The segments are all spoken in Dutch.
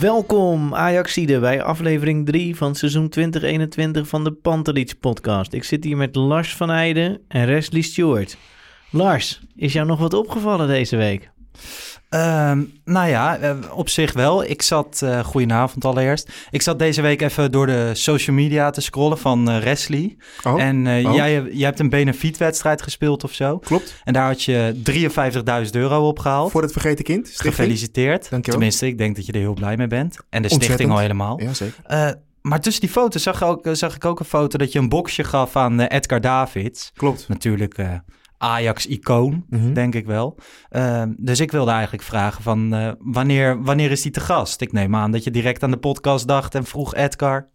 Welkom Ajaxide bij aflevering 3 van seizoen 2021 van de Pantelits podcast. Ik zit hier met Lars van Eijden en Wesley Stewart. Lars, is jou nog wat opgevallen deze week? Ehm, nou ja, eh, op zich wel. Ik zat, eh goedenavond allereerst. Ik zat deze week even door de social media te scrollen van eh Wesley. Oh, En Oh. jij, jij hebt een benefietwedstrijd gespeeld of zo. klopt. En daar had je 53.000 euro opgehaald. Voor het vergeten kind. Stichting. Gefeliciteerd. Dankjewel. Tenminste, ik denk dat je er heel blij mee bent. En de Ontzettend. stichting al helemaal. Ja, zeker. Maar tussen die foto's zag, ik ook, zag ik ook een foto dat je een boxje gaf aan Edgar Davids. Klopt. Natuurlijk Ajax-icoon, Mhm. denk ik wel. Ehm, dus ik wilde eigenlijk vragen van eh, wanneer, wanneer is hij te gast? Ik neem aan dat je direct aan de podcast dacht en vroeg Edgar.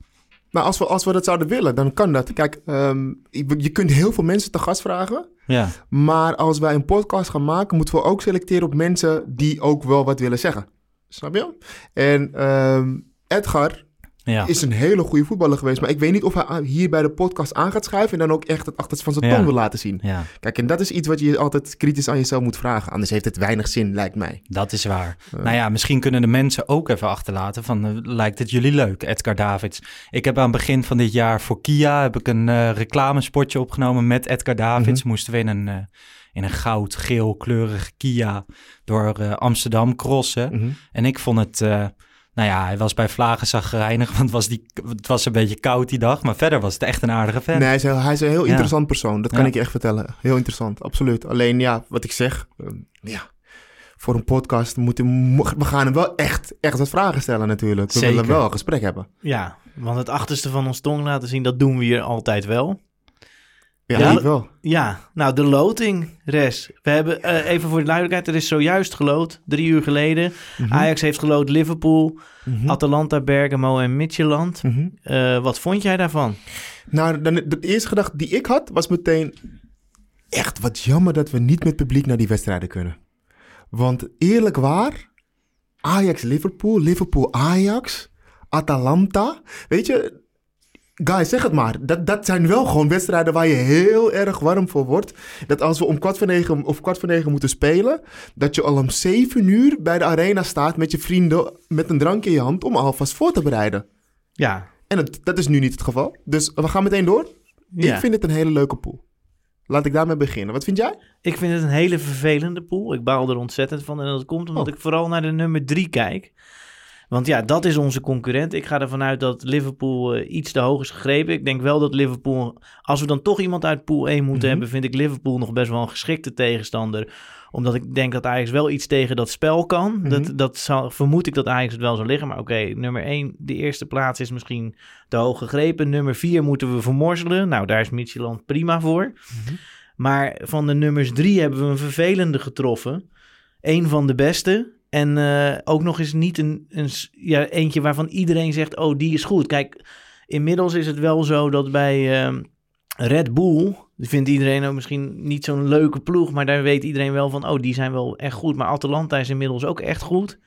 Nou, als we, als we dat zouden willen, dan kan dat. Kijk, ehm, je je kunt heel veel mensen te gast vragen. Ja, Maar als wij een podcast gaan maken, moeten we ook selecteren op mensen die ook wel wat willen zeggen. Snap je? En ehm, Edgar ja. is een hele goede voetballer geweest. Maar ik weet niet of hij hier bij de podcast aan gaat schuiven en dan ook echt het achterste van zijn Ja. tong wil laten zien. ja, Kijk, en dat is iets wat je altijd kritisch aan jezelf moet vragen. Anders heeft het weinig zin, lijkt mij. dat is waar. Nou ja, misschien kunnen de mensen ook even achterlaten van eh, lijkt het jullie leuk, Edgar Davids? Ik heb aan het begin van dit jaar voor Kia heb ik een eh, reclamespotje opgenomen met Edgar Davids. Moesten we in een, eh, in een goud-geel kleurige Kia door eh, Amsterdam crossen. Mhm. En ik vond het, eh, nou ja, hij was bij Vlagen zagrijnig, want het was, die, het was een beetje koud die dag. Maar verder was het echt een aardige vent. Nee, hij is, heel- hij is een heel Ja. interessant persoon. Dat kan Ja. ik je echt vertellen. Heel interessant, absoluut. Alleen ja, wat ik zeg, eh, ja, voor een podcast moeten mo- we gaan hem wel echt, echt wat vragen stellen natuurlijk. We Zeker. willen wel een gesprek hebben. Ja, want het achterste van ons tong laten zien, dat doen we hier altijd wel. Ja, Ja. wel. Ja, nou de loting, Res. We hebben, eh, even voor de duidelijkheid, er is zojuist geloot, drie uur geleden. Mhm. Ajax heeft geloot Liverpool, Mhm. Atalanta, Bergamo en Midtjylland. Mhm. Eh, wat vond jij daarvan? Nou, dan, de eerste gedachte die ik had was meteen echt wat jammer dat we niet met publiek naar die wedstrijden kunnen. Want eerlijk waar, Ajax-Liverpool, Liverpool-Ajax, Atalanta, weet je, guys, zeg het maar. Dat, dat zijn wel gewoon wedstrijden waar je heel erg warm voor wordt. Dat als we om kwart voor negen of kwart voor negen moeten spelen, dat je al om zeven uur bij de arena staat met je vrienden met een drankje in je hand om alvast voor te bereiden. Ja, En het, dat is nu niet het geval. Dus we gaan meteen door. ja. Ik vind het een hele leuke pool. Laat ik daarmee beginnen. Wat vind jij? Ik vind het een hele vervelende pool. Ik baal er ontzettend van. En dat komt omdat Oh. ik vooral naar de nummer drie kijk. Want ja, dat is onze concurrent. Ik ga ervan uit dat Liverpool eh, iets te hoog is gegrepen. Ik denk wel dat Liverpool... Als we dan toch iemand uit pool 1 moeten Mhm. hebben... vind ik Liverpool nog best wel een geschikte tegenstander. Omdat ik denk dat Ajax wel iets tegen dat spel kan. Mhm. dat, dat zal, vermoed ik dat Ajax het wel zal liggen. Maar oké, nummer 1, de eerste plaats is misschien te hoog gegrepen. Nummer 4 moeten we vermorzelen. Nou, daar is Midtjylland prima voor. Maar van de nummers drie hebben we een vervelende getroffen. Eén van de beste. En eh, ook nog eens niet een, een, ja, eentje waarvan iedereen zegt, oh, die is goed. Kijk, inmiddels is het wel zo dat bij ehm, Red Bull... Die vindt iedereen ook misschien niet zo'n leuke ploeg... maar daar weet iedereen wel van, oh, die zijn wel echt goed. Maar Atalanta is inmiddels ook echt goed.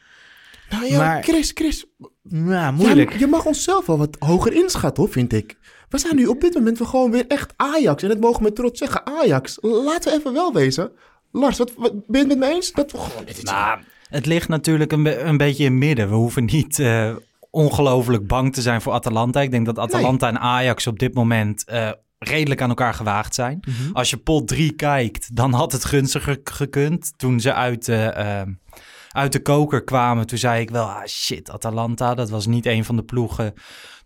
Nou ja, Maar- Chris, Chris. Ja, moeilijk. Ja, je mag onszelf wel wat hoger inschatten, hoor, vind ik. We zijn nu op dit moment gewoon weer echt Ajax. En dat mogen we met trots zeggen, Ajax. Laten we even wel wezen. Lars, wat, wat, ben je het met me eens? Dat we gewoon... Dit is Nou, het ligt natuurlijk een, be- een beetje in het midden. We hoeven niet eh, ongelooflijk bang te zijn voor Atalanta. Ik denk dat Atalanta en Ajax op dit moment eh, redelijk aan elkaar gewaagd zijn. Als je pot 3 kijkt, dan had het gunstiger gekund toen ze uit, eh, uit de koker kwamen, toen zei ik wel, ah shit, Atalanta, dat was niet een van de ploegen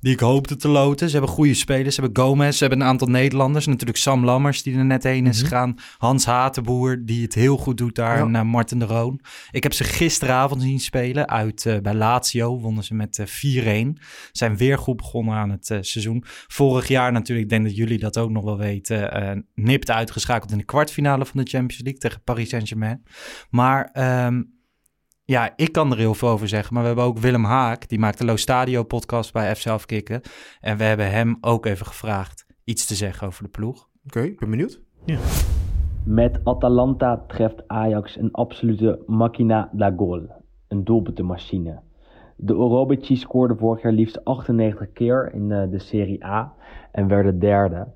die ik hoopte te loten. Ze hebben goede spelers, ze hebben Gomez, ze hebben een aantal Nederlanders. Natuurlijk Sam Lammers, die er net heen is Mhm. gegaan. Hans Hatenboer, die het heel goed doet daar. Ja. En eh, Martin de Roon. Ik heb ze gisteravond zien spelen uit eh, bij Lazio. Wonnen ze met eh, 4-1. Zijn weer goed begonnen aan het eh, seizoen. Vorig jaar natuurlijk, ik denk dat jullie dat ook nog wel weten, eh nipt uitgeschakeld in de kwartfinale van de Champions League tegen Paris Saint-Germain. Maar ehm, ja, ik kan er heel veel over zeggen. Maar we hebben ook Willem Haak, die maakt de Lo Stadio podcast bij FC Afkikken. En we hebben hem ook even gevraagd iets te zeggen over de ploeg. Oké, ik ben benieuwd. Met Atalanta treft Ajax een absolute machina da gol. Een doelpuntenmachine. De Orobici scoorde vorig jaar liefst 98 keer in eh, de Serie A en werden derde.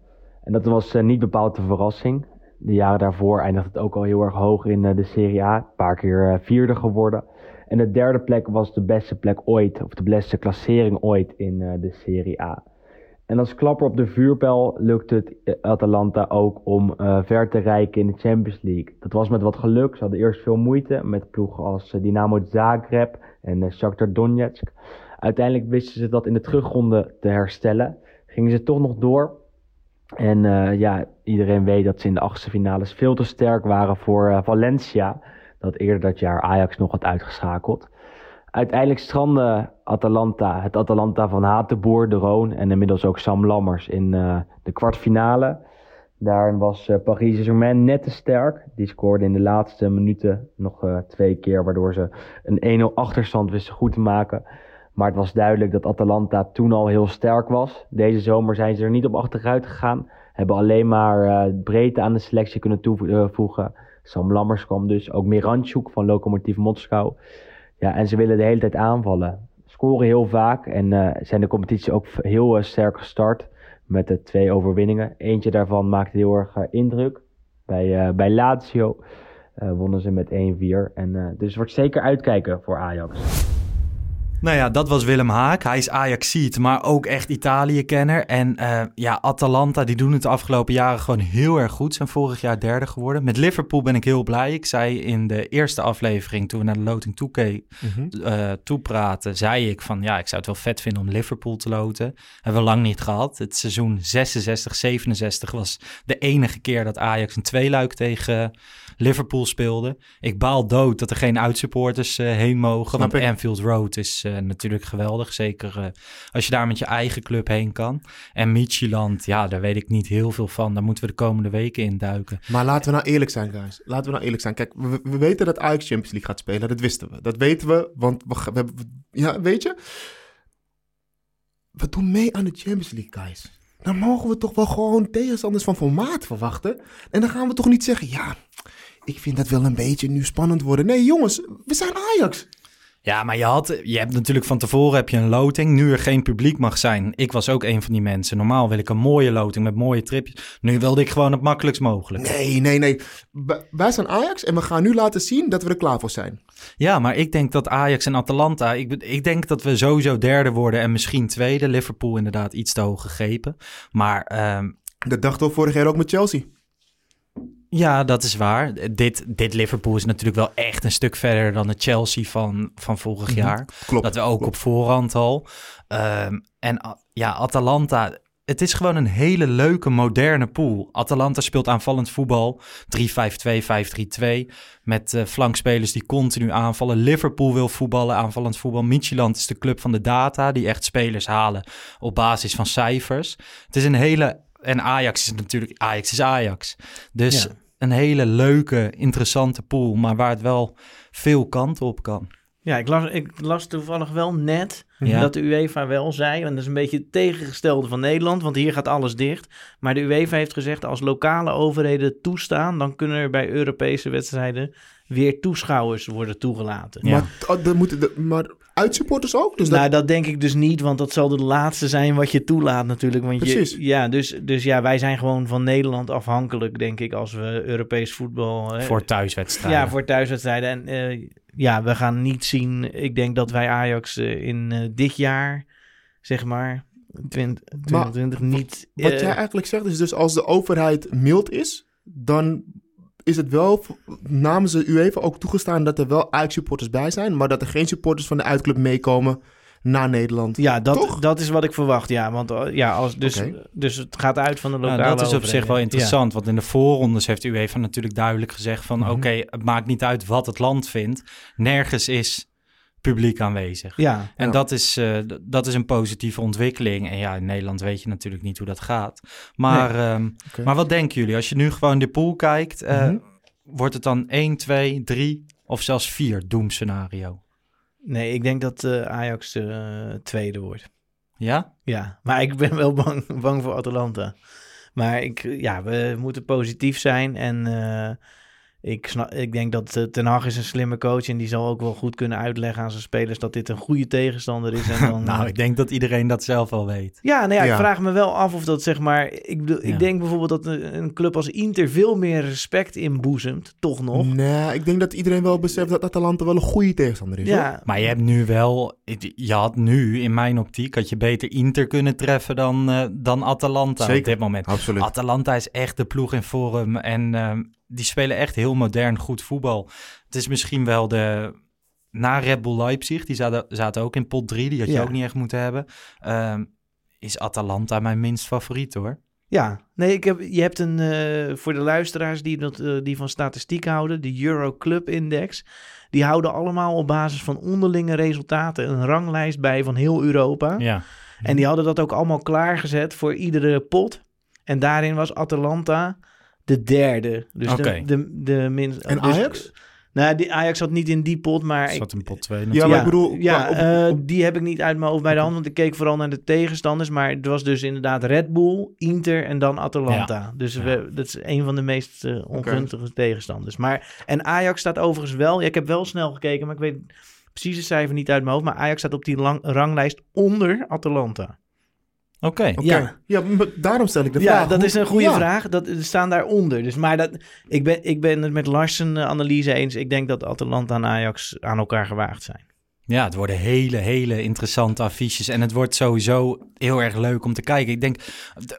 En dat was eh, niet bepaald een verrassing. De jaren daarvoor eindigde het ook al heel erg hoog in eh, de Serie A. Een paar keer eh, vierde geworden. En de derde plek was de beste plek ooit, of de beste klassering ooit in eh, de Serie A. En als klapper op de vuurpijl lukte het Atalanta ook om ver te reiken in de Champions League. Dat was met wat geluk. Ze hadden eerst veel moeite met ploegen als Dynamo Zagreb en Shakhtar Donetsk. Uiteindelijk wisten ze dat in de terugronde te herstellen. Gingen ze toch nog door. En eh, ja, iedereen weet dat ze in de achtste finales veel te sterk waren voor eh, Valencia. Dat eerder dat jaar Ajax nog had uitgeschakeld. Uiteindelijk strandde Atalanta, het Atalanta van Hatenboer, De Roon en inmiddels ook Sam Lammers in eh, de kwartfinale. Daarin was Paris Saint-Germain net te sterk. Die scoorde in de laatste minuten nog twee keer, waardoor ze een 1-0 achterstand wisten goed te maken. Maar het was duidelijk dat Atalanta toen al heel sterk was. Deze zomer zijn ze er niet op achteruit gegaan. Hebben alleen maar eh, breedte aan de selectie kunnen toevoegen. Sam Lammers kwam dus, ook Miranchuk van Lokomotiv Moskou. Ja, en ze willen de hele tijd aanvallen. Scoren heel vaak en eh, zijn de competitie ook heel eh, sterk gestart. Met de twee overwinningen. Eentje daarvan maakte heel erg eh, indruk. Bij, eh, bij Lazio eh, wonnen ze met 1-4. En, eh, dus het wordt zeker uitkijken voor Ajax. Nou ja, dat was Willem Haak. Hij is Ajaxiet, maar ook echt Italië-kenner. En eh, ja, Atalanta, die doen het de afgelopen jaren gewoon heel erg goed. Zijn vorig jaar derde geworden. Met Liverpool ben ik heel blij. Ik zei in de eerste aflevering, toen we naar de loting toeke- eh, toepraten, zei ik van ja, ik zou het wel vet vinden om Liverpool te loten. Hebben we lang niet gehad. Het seizoen 66, 67 was de enige keer dat Ajax een tweeluik tegen Liverpool speelde. Ik baal dood dat er geen uitsupporters eh, heen mogen. Snap want ik. Anfield Road is eh, natuurlijk geweldig. Zeker eh, als je daar met je eigen club heen kan. En Michieland, ja, daar weet ik niet heel veel van. Daar moeten we de komende weken in duiken. Maar laten we nou eerlijk zijn, guys. Laten we nou eerlijk zijn. Kijk, we, we weten dat Ajax Champions League gaat spelen. Dat wisten we. Dat weten we, want we, we hebben... Ja, weet je? We doen mee aan de Champions League, guys. Dan mogen we toch wel gewoon tegenstanders van formaat verwachten. En dan gaan we toch niet zeggen... Ja, ik vind dat wel een beetje nu spannend worden. Nee, jongens. We zijn Ajax. Ja, maar je, had, je hebt natuurlijk van tevoren heb je een loting. Nu er geen publiek mag zijn. Ik was ook een van die mensen. Normaal wil ik een mooie loting met mooie tripjes. Nu wilde ik gewoon het makkelijkst mogelijk. Nee, nee, nee. Wij zijn Ajax en we gaan nu laten zien dat we er klaar voor zijn. Ja, maar ik denk dat Ajax en Atalanta... Ik, ik denk dat we sowieso derde worden en misschien tweede. Liverpool inderdaad iets te hoog gegrepen. Maar ehm, Dat dachten we vorig jaar ook met Chelsea. Ja, dat is waar. Dit, dit Liverpool is natuurlijk wel echt een stuk verder dan de Chelsea van, van vorig Mhm. jaar. Klopt. Dat we ook op voorhand al. Ehm, en ja, Atalanta. Het is gewoon een hele leuke, moderne pool. Atalanta speelt aanvallend voetbal. 3-5-2, 5-3-2. Met eh, flankspelers die continu aanvallen. Liverpool wil voetballen, aanvallend voetbal. Midtjylland is de club van de data. Die echt spelers halen op basis van cijfers. Het is een hele... En Ajax is natuurlijk... Ajax is Ajax. Dus Ja. een hele leuke, interessante pool. Maar waar het wel veel kanten op kan. Ja, ik las, ik las toevallig wel net Ja. dat de UEFA wel zei, en dat is een beetje het tegengestelde van Nederland, want hier gaat alles dicht. Maar de UEFA heeft gezegd, als lokale overheden toestaan, dan kunnen er bij Europese wedstrijden weer toeschouwers worden toegelaten. Ja. Maar, oh, dan moeten de, maar uitsupporters ook? Dus dat, nou, dat denk ik dus niet, want dat zal de laatste zijn wat je toelaat natuurlijk. Want Precies. Je, ja, dus, dus ja, wij zijn gewoon van Nederland afhankelijk, denk ik, als we Europees voetbal... hè, Voor thuiswedstrijden. Ja, voor thuiswedstrijden. En eh, ja, we gaan niet zien. Ik denk dat wij Ajax eh, in eh, dit jaar, zeg maar, 20, 2020 niet. wat jij eigenlijk zegt is dus als de overheid mild is, dan is het wel namens de UEFA ook toegestaan dat er wel Ajax-supporters bij zijn, maar dat er geen supporters van de uitclub meekomen naar Nederland. Ja, dat, Toch? dat is wat ik verwacht. Ja, want uh, ja, als, dus, dus het gaat uit van de Nou, lokale dat is op zich wel Ja. interessant, want in de voorrondes heeft UEFA natuurlijk duidelijk gezegd van Mhm. oké, het maakt niet uit wat het land vindt. Nergens is publiek aanwezig. Ja, En Ja. dat, is, eh, dat is een positieve ontwikkeling. En ja, in Nederland weet je natuurlijk niet hoe dat gaat. Maar, ehm, maar wat denken jullie? Als je nu gewoon de pool kijkt, eh, Mhm. wordt het dan 1, 2, 3 of zelfs 4 doemscenario? nee, ik denk dat eh, Ajax tweede wordt. Ja? Ja, maar ik ben wel bang, bang voor Atalanta. Maar ik, ja, we moeten positief zijn. En eh, ik, snap, ik denk dat eh, Ten Hag is een slimme coach. En die zal ook wel goed kunnen uitleggen aan zijn spelers dat dit een goede tegenstander is. En dan, Nou, eh, ik denk dat iedereen dat zelf wel weet. Ja, nou ja, Ja. ik vraag me wel af of dat zeg maar. Ik, bedoel, Ja. ik denk bijvoorbeeld dat een, een club als Inter veel meer respect inboezemt, toch nog. Nee, ik denk dat iedereen wel beseft dat Atalanta wel een goede tegenstander is. hoor. Ja, Maar je hebt nu wel, je had nu in mijn optiek, had je beter Inter kunnen treffen dan, eh, dan Atalanta op Zeker. dit moment. Absoluut. Atalanta is echt de ploeg in vorm en ehm, die spelen echt heel modern goed voetbal. Het is misschien wel de, na Red Bull Leipzig, die zaten, zaten ook in pot 3, die had je Ja. ook niet echt moeten hebben. Ehm, is Atalanta mijn minst favoriet hoor. ja. Nee, ik heb, je hebt een eh, voor de luisteraars die, dat, eh, die van statistiek houden, de Euro Club Index. Die houden allemaal op basis van onderlinge resultaten een ranglijst bij van heel Europa. Ja. En die hadden dat ook allemaal klaargezet voor iedere pot. En daarin was Atalanta de derde. Dus de, de, de minst. En dus- Ajax? Nou, die Ajax zat niet in die pot, maar ik, Zat in pot 2 Ja, maar ik bedoel, ja, op- eh, die heb ik niet uit mijn hoofd bij de hand, want ik keek vooral naar de tegenstanders. Maar het was dus inderdaad Red Bull, Inter en dan Atalanta. Dus Ja. we, dat is een van de meest eh, ongunstige tegenstanders. Maar, en Ajax staat overigens wel, ja, ik heb wel snel gekeken, maar ik weet precies het cijfer niet uit mijn hoofd. Maar Ajax staat op die lang, ranglijst onder Atalanta. Oké. Ja. Ja, daarom stel ik de ja, vraag. dat hoe- is een goede ja. vraag. Dat, staan daaronder. Dus, maar dat, ik, ben, ik ben het met Larsen analyse eens. Ik denk dat Atalanta en Ajax aan elkaar gewaagd zijn. Ja, het worden hele, hele interessante affiches. En het wordt sowieso heel erg leuk om te kijken. Ik denk,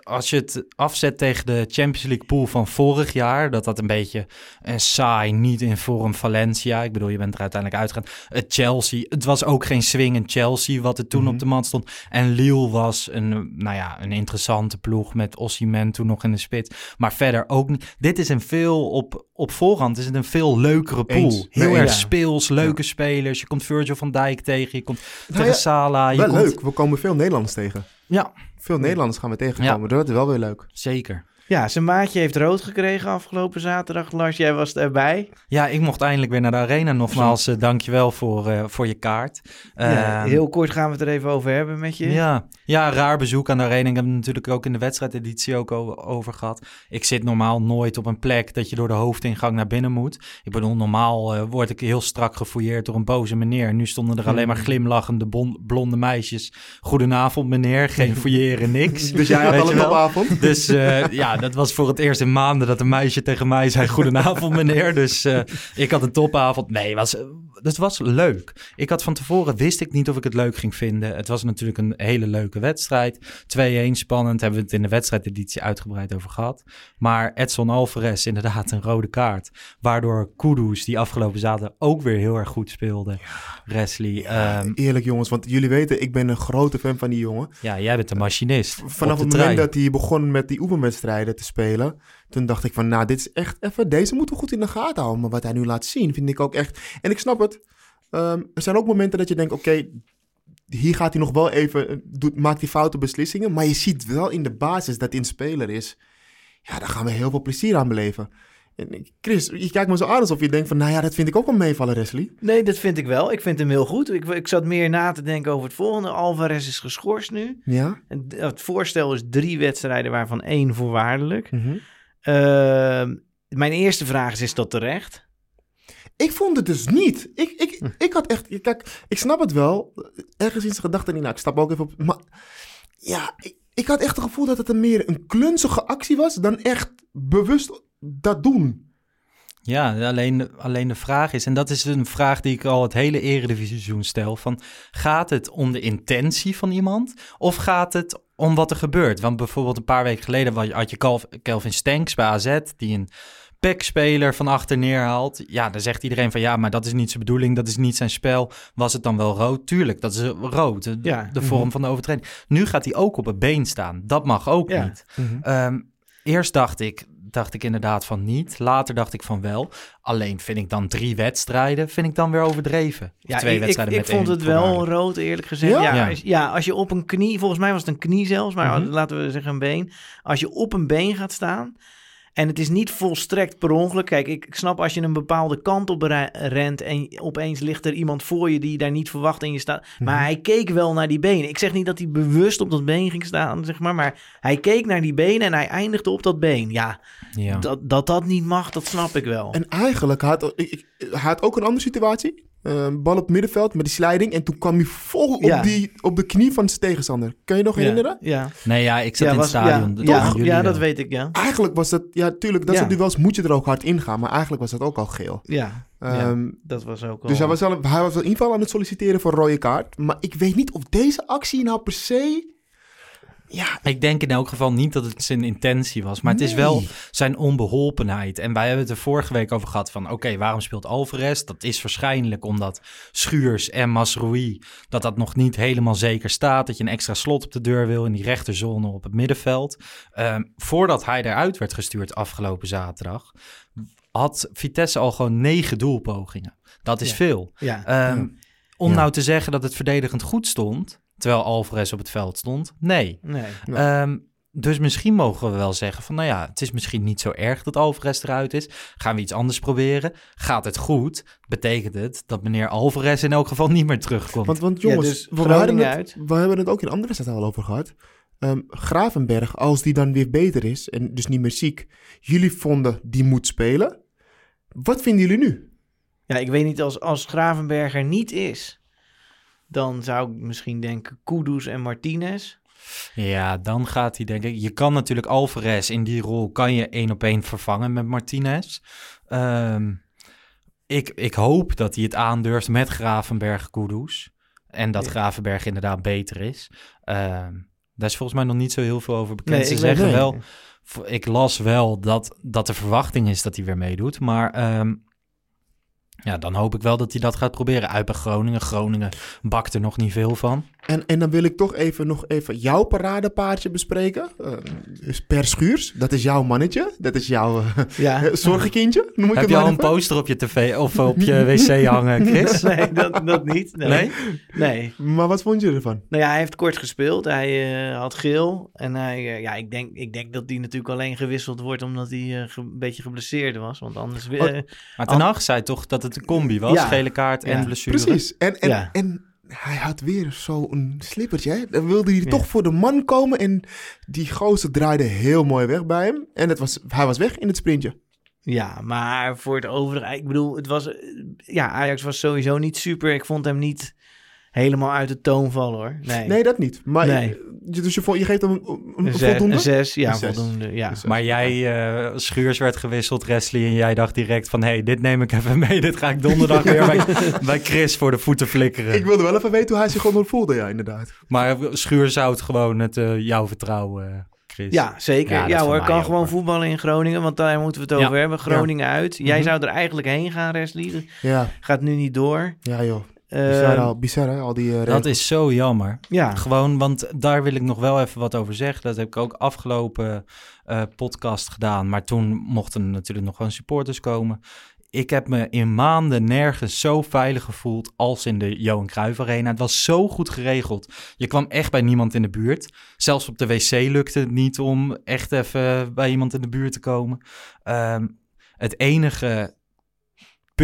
als je het afzet tegen de Champions League pool van vorig jaar... dat dat een beetje een saai, niet in vorm Valencia... ik bedoel, je bent er uiteindelijk uitgegaan. Het Chelsea, het was ook geen swingend Chelsea... wat er toen Mhm. op de mat stond. En Lille was een, nou ja, een interessante ploeg... met Osimhen toen nog in de spits. Maar verder ook niet. Dit is een veel, op, op voorhand is het een veel leukere pool. Eens. Heel Nee, erg ja. speels, leuke spelers. Je komt Virgil van Dijk tegen, je komt Nou tegen Salah. Je Wel komt... leuk, we komen veel Nederlanders tegen. Ja, Veel Nederlanders gaan we tegenkomen. Dat is wel weer leuk. zeker. Ja, zijn maatje heeft rood gekregen afgelopen zaterdag. Lars, jij was erbij. Ja, ik mocht eindelijk weer naar de arena. Nogmaals, uh, dankjewel voor, uh, voor je kaart. Ja, Uh, heel kort gaan we het er even over hebben met je. Ja, ja, raar bezoek aan de arena. Ik heb het natuurlijk ook in de wedstrijdeditie ook over gehad. Ik zit normaal nooit op een plek dat je door de hoofdingang naar binnen moet. Ik bedoel, normaal uh, word ik heel strak gefouilleerd door een boze meneer. Nu stonden er alleen maar glimlachende bon- blonde meisjes. Goedenavond meneer, geen fouilleren, niks. Dus jij had al een topavond? Dus uh, ja, dat was voor het eerst in maanden dat een meisje tegen mij zei: Goedenavond, meneer. Dus uh, ik had een topavond. Nee, was, dat was leuk. Ik had van tevoren wist ik niet of ik het leuk ging vinden. Het was natuurlijk een hele leuke wedstrijd. 2-1 spannend. Hebben we het in de wedstrijdeditie uitgebreid over gehad. Maar Edson Alvarez, inderdaad, een rode kaart. Waardoor Kudus, die afgelopen zaterdag ook weer heel erg goed speelde. Wesley. Ja, um, eerlijk jongens, want jullie weten, ik ben een grote fan van die jongen. Ja, jij bent de machinist. Vanaf het moment dat hij begon met die oefenwedstrijden te spelen, toen dacht ik van, nou, dit is echt even, deze moeten we goed in de gaten houden. Maar wat hij nu laat zien, vind ik ook echt. En ik snap het. Um, er zijn ook momenten dat je denkt, oké, hier gaat hij nog wel even, doet, maakt hij foute beslissingen. Maar je ziet wel in de basis dat hij een speler is. Ja, daar gaan we heel veel plezier aan beleven. En Chris, je kijkt me zo aan alsof je denkt van, nou ja, dat vind ik ook wel meevallen, Wesley. Nee, dat vind ik wel. Ik vind hem heel goed. Ik, ik zat meer na te denken over het volgende. Alvarez is geschorst nu. Ja. Het voorstel is drie wedstrijden, waarvan één voorwaardelijk. Mm -hmm. uh, mijn eerste vraag is, is dat terecht? Ik vond het dus niet. Ik, ik, ik had echt... Kijk, ik snap het wel. Ergens in zijn gedachten niet. Nou, ik stap ook even op... Maar ja, ik, ik had echt het gevoel dat het een meer een klunzige actie was... dan echt bewust dat doen. Ja, alleen, alleen de vraag is, en dat is een vraag die ik al het hele eredivisie stel, van gaat het om de intentie van iemand of gaat het om wat er gebeurt? Want bijvoorbeeld een paar weken geleden had je Calvin Stanks bij AZ, die een PEC-speler van achter neerhaalt. Ja, dan zegt iedereen van ja, maar dat is niet zijn bedoeling, dat is niet zijn spel. Was het dan wel rood? Tuurlijk, dat is rood, de, Ja. de vorm van de overtreding. Nu gaat hij ook op het been staan. Dat mag ook Ja. niet. Ehm, eerst dacht ik, dacht ik inderdaad van niet. Later dacht ik van wel. Alleen vind ik dan drie wedstrijden, vind ik dan weer overdreven. Of Ja, twee ik, ik, wedstrijden ik met vond één het wel rood, eerlijk gezegd. Ja? Ja, Ja. Als, ja, als je op een knie, volgens mij was het een knie zelfs, maar Mhm. laten we zeggen een been. Als je op een been gaat staan en het is niet volstrekt per ongeluk. Kijk, ik, ik snap als je een bepaalde kant op re- rent en opeens ligt er iemand voor je die je daar niet verwacht en je staat. Maar Mhm. hij keek wel naar die benen. Ik zeg niet dat hij bewust op dat been ging staan, zeg maar, maar hij keek naar die benen en hij eindigde op dat been. Ja, Ja. dat, dat dat niet mag, dat snap ik wel. En eigenlijk had hij had ook een andere situatie. Eh, bal op het middenveld met die sliding. En toen kwam hij vol op, Ja. die, op de knie van zijn tegenstander. Kan je nog herinneren? Ja, ja. Nee, ja, ik zat ja, in het stadion. Ja, dat ja, dat weet ik, ja. Eigenlijk was dat, ja, tuurlijk, dat Ja. soort duels moet je er ook hard ingaan. Maar eigenlijk was dat ook al geel. Ja, ja, Ehm, dat was ook wel... Dus hij was, al, hij was wel in ieder geval aan het solliciteren voor een rode kaart. Maar ik weet niet of deze actie nou per se... Ja, Ik denk in elk geval niet dat het zijn intentie was. Maar het is wel zijn onbeholpenheid. En wij hebben het er vorige week over gehad van... oké, waarom speelt Alvarez? Dat is waarschijnlijk omdat Schuurs en Masroui... dat dat nog niet helemaal zeker staat. Dat je een extra slot op de deur wil in die rechterzone op het middenveld. Ehm, voordat hij eruit werd gestuurd afgelopen zaterdag... had Vitesse al gewoon negen doelpogingen. Dat is Ja. veel. Ja, Ehm. Om nou te zeggen dat het verdedigend goed stond... terwijl Alvarez op het veld stond, nee. nee. Ehm, dus misschien mogen we wel zeggen van, nou ja, het is misschien niet zo erg dat Alvarez eruit is. Gaan we iets anders proberen? Gaat het goed? Betekent het dat meneer Alvarez in elk geval niet meer terugkomt? want, want Ja, jongens, dus we, hadden Groningen het, uit. we hebben het ook in andere wedstrijden al over gehad. Ehm, Gravenberg, als die dan weer beter is en dus niet meer ziek. Jullie vonden die moet spelen. Wat vinden jullie nu? Ja, ik weet niet, als, als Gravenberger niet is, dan zou ik misschien denken Kudus en Martinez. Ja, dan gaat hij denk ik... Je kan natuurlijk Alvarez in die rol, kan je één op één vervangen met Martinez. Ehm, ik, ik hoop dat hij het aandurft met Gravenberg Kudus. En dat Ja. Gravenberg inderdaad beter is. Ehm, daar is volgens mij nog niet zo heel veel over bekend. Nee, Ze zeggen wel... Ik las wel dat, dat de verwachting is dat hij weer meedoet. Maar ehm, ja, dan hoop ik wel dat hij dat gaat proberen. Uit bij Groningen. Groningen bakt er nog niet veel van. En, en dan wil ik toch even nog even jouw paradepaardje bespreken. Dus per Schuurs, dat is jouw mannetje. Dat is jouw eh, Ja, zorgenkindje, noem ik Heb het je al een poster op je tv of op je wc hangen, Chris? nee, dat, dat niet. Nee. Nee? nee. Maar wat vond je ervan? Nou ja, hij heeft kort gespeeld. Hij eh, had geel. En hij, ja, ik denk, ik denk dat hij natuurlijk alleen gewisseld wordt omdat hij ge- een beetje geblesseerd was. Want anders... wi- Oh, Maar Ten Hag zei toch dat het een combi was? Ja. Gele kaart en blessure. Precies. En, en, Ja. en hij had weer zo'n slippertje. Hè? Dan wilde hij Ja. toch voor de man komen. En die gozer draaide heel mooi weg bij hem. En het was, hij was weg in het sprintje. Ja, maar voor het overige... Ik bedoel, het was... eh, Ja, Ajax was sowieso niet super. Ik vond hem niet helemaal uit de toon vallen, hoor. Nee. Nee, dat niet. Maar Nee. je- dus je, geeft hem een, een, voldoende? Een zes, ja, Een zes. voldoende. Ja. Maar jij, eh, Schuurs werd gewisseld, Wesley, en jij dacht direct van... hé, hey, dit neem ik even mee, dit ga ik donderdag weer bij, bij Chris voor de voeten flikkeren. Ik wilde wel even weten hoe hij zich onder voelde, ja, inderdaad. Maar Schuurs houdt gewoon het eh, jouw vertrouwen, eh, Chris. Ja, zeker. Ja, hoor, kan gewoon voetballen in Groningen, want daar moeten we het Ja. over hebben. Groningen uit. Jij Mhm. zou er eigenlijk heen gaan, Wesley. Dat Ja, Gaat nu niet door. ja joh. Bizar, al, bizar hè, al die eh, Dat is zo jammer. ja, Gewoon, want daar wil ik nog wel even wat over zeggen. Dat heb ik ook afgelopen eh, podcast gedaan. Maar toen mochten natuurlijk nog gewoon supporters komen. Ik heb me in maanden nergens zo veilig gevoeld als in de Johan Cruijff Arena. Het was zo goed geregeld. Je kwam echt bij niemand in de buurt. Zelfs op de wc lukte het niet om echt even bij iemand in de buurt te komen. Ehm, het enige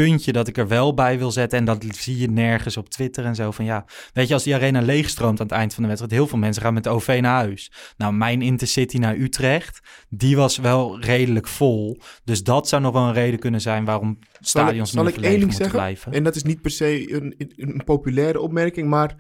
puntje dat ik er wel bij wil zetten... en dat zie je nergens op Twitter en zo van ja... Weet je, als die arena leegstroomt aan het eind van de wedstrijd... heel veel mensen gaan met de OV naar huis. Nou, mijn Intercity naar Utrecht, die was wel redelijk vol. Dus dat zou nog wel een reden kunnen zijn... waarom stadions zal nu ik één ding zeggen? blijven. En dat is niet per se een, een, populaire opmerking, maar...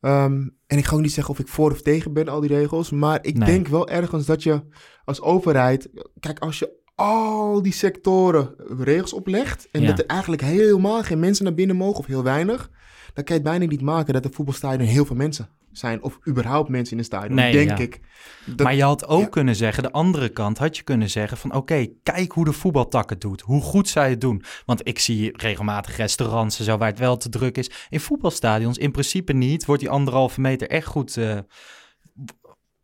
ehm, en ik ga ook niet zeggen of ik voor of tegen ben, al die regels. Maar ik Nee. denk wel ergens dat je als overheid... Kijk, als je al die sectoren regels oplegt... en Ja. dat er eigenlijk helemaal geen mensen naar binnen mogen of heel weinig... dan kan je het bijna niet maken dat de voetbalstadion heel veel mensen zijn. Of überhaupt mensen in een stadion, Nee, denk ja. ik. Dat- maar je had ook ja. kunnen zeggen, de andere kant had je kunnen zeggen van oké, kijk hoe de voetbaltak het doet. Hoe goed zij het doen. Want ik zie regelmatig restaurants en zo waar het wel te druk is. In voetbalstadions in principe niet. Wordt die anderhalve meter echt goed, eh,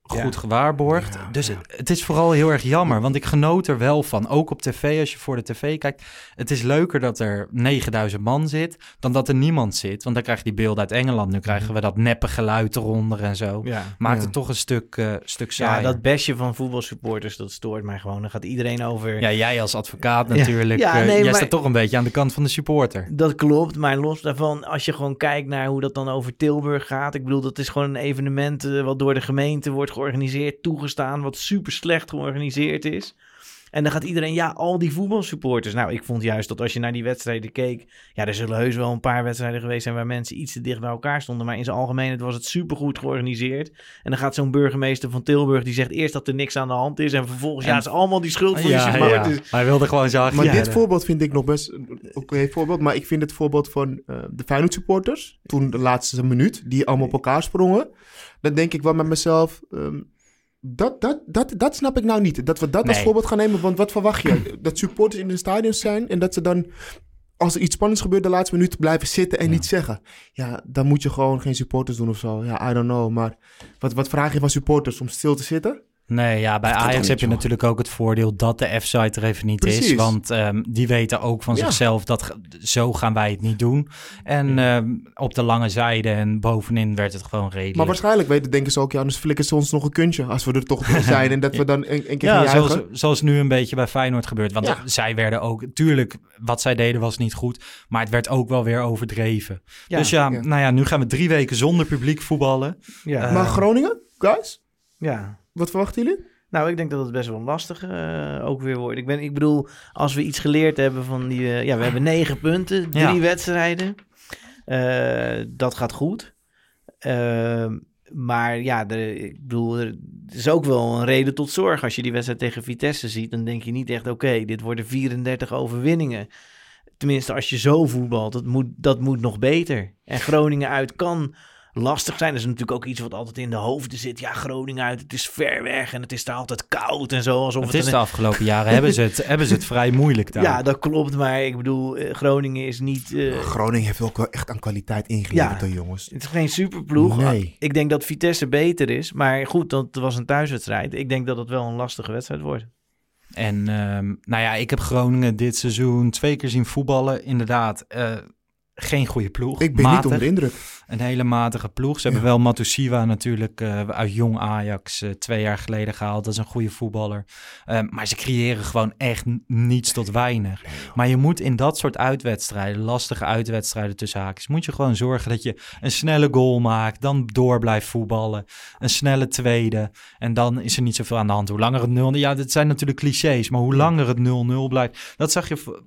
goed gewaarborgd. Ja, dus ja. Het, is vooral heel erg jammer. Want ik genoot er wel van. Ook op tv, als je voor de tv kijkt. Het is leuker dat er 9000 man zit dan dat er niemand zit. Want dan krijg je die beelden uit Engeland. Nu krijgen we dat neppe geluid eronder en zo. Ja. Maakt Ja. het toch een stuk, eh stuk Ja, saaier. dat bestje van voetbalsupporters, dat stoort mij gewoon. Dan gaat iedereen over... Ja, jij als advocaat Ja. natuurlijk. Ja, eh, jij maar- staat toch een beetje aan de kant van de supporter. Dat klopt, maar los daarvan, als je gewoon kijkt naar hoe dat dan over Tilburg gaat. Ik bedoel, dat is gewoon een evenement eh, wat door de gemeente wordt georganiseerd, toegestaan, wat super slecht georganiseerd is. En dan gaat iedereen, ja, al die voetbalsupporters. Nou, ik vond juist dat als je naar die wedstrijden keek, ja, er zullen heus wel een paar wedstrijden geweest zijn waar mensen iets te dicht bij elkaar stonden. Maar in zijn algemeenheid was het super goed georganiseerd. En dan gaat zo'n burgemeester van Tilburg, die zegt eerst dat er niks aan de hand is. En vervolgens, En- ja, het is allemaal die schuld van die supporters. Hij wilde gewoon zagen. Maar ja, dit voorbeeld vind ik nog best een oké voorbeeld. Maar ik vind het voorbeeld van eh, de Feyenoord supporters, toen de laatste minuut, die allemaal op elkaar sprongen. Dan denk ik wel met mezelf, ehm, dat, dat, dat, dat snap ik nou niet. Dat we dat als voorbeeld gaan nemen, want wat verwacht je? dat supporters in de stadions zijn en dat ze dan, als er iets spannends gebeurt, de laatste minuut blijven zitten en Ja. niet zeggen. Ja, dan moet je gewoon geen supporters doen of zo. Ja, I don't know. Maar wat, wat vraag je van supporters? Om stil te zitten? Nee, ja, bij Ajax heb je joh? natuurlijk ook het voordeel dat de F-site er even niet is. Want ehm, die weten ook van Ja. zichzelf dat zo gaan wij het niet doen. En ehm, op de lange zijde en bovenin werd het gewoon redelijk. Maar waarschijnlijk weten, denken ze ook, ja, anders flikken ze ons nog een kuntje. Als we er toch zijn en dat we dan een, een keer Ja, zoals, zoals nu een beetje bij Feyenoord gebeurt. Want Ja. zij werden ook... Tuurlijk, wat zij deden was niet goed. Maar het werd ook wel weer overdreven. Ja, dus ja, ja. nou ja, nu gaan we drie weken zonder publiek voetballen. Ja, Eh, Maar Groningen, guys, ja. Wat verwachten jullie? Nou, ik denk dat het best wel lastig eh, ook weer wordt. Ik, ben, ik bedoel, als we iets geleerd hebben van die... eh, ja, we hebben negen punten, drie Ja. wedstrijden. Eh, dat gaat goed. Ehm, maar ja, de, ik bedoel, er is ook wel een reden tot zorg. Als je die wedstrijd tegen Vitesse ziet, dan denk je niet echt... oké, dit worden 34 overwinningen. Tenminste, als je zo voetbalt, dat moet, dat moet nog beter. En Groningen uit kan lastig zijn. Dat is natuurlijk ook iets wat altijd in de hoofden zit. Ja, Groningen uit, het is ver weg en het is daar altijd koud en zo. Alsof Het het is een- de afgelopen jaren hebben ze het, hebben ze het vrij moeilijk daar. Ja, dat klopt. Maar ik bedoel, eh, Groningen is niet... eh, Groningen heeft ook wel echt aan kwaliteit ingeleverd, Ja. jongens. het is geen superploeg. Nee. Ik denk dat Vitesse beter is. Maar goed, dat was een thuiswedstrijd. Ik denk dat het wel een lastige wedstrijd wordt. En ehm, nou ja, ik heb Groningen dit seizoen twee keer zien voetballen. Inderdaad, eh, geen goede ploeg. Ik ben Matig. niet onder de indruk. Een hele matige ploeg. Ze Ja. hebben wel Matusiwa natuurlijk eh, uit jong Ajax eh, twee jaar geleden gehaald. Dat is een goede voetballer. Eh, maar ze creëren gewoon echt niets tot weinig. Maar je moet in dat soort uitwedstrijden, lastige uitwedstrijden tussen haakjes, moet je gewoon zorgen dat je een snelle goal maakt. Dan door blijft voetballen. Een snelle tweede. En dan is er niet zoveel aan de hand. Hoe langer het 0... Ja, dit zijn natuurlijk clichés. Maar hoe langer het 0-0 blijft. Dat zag je...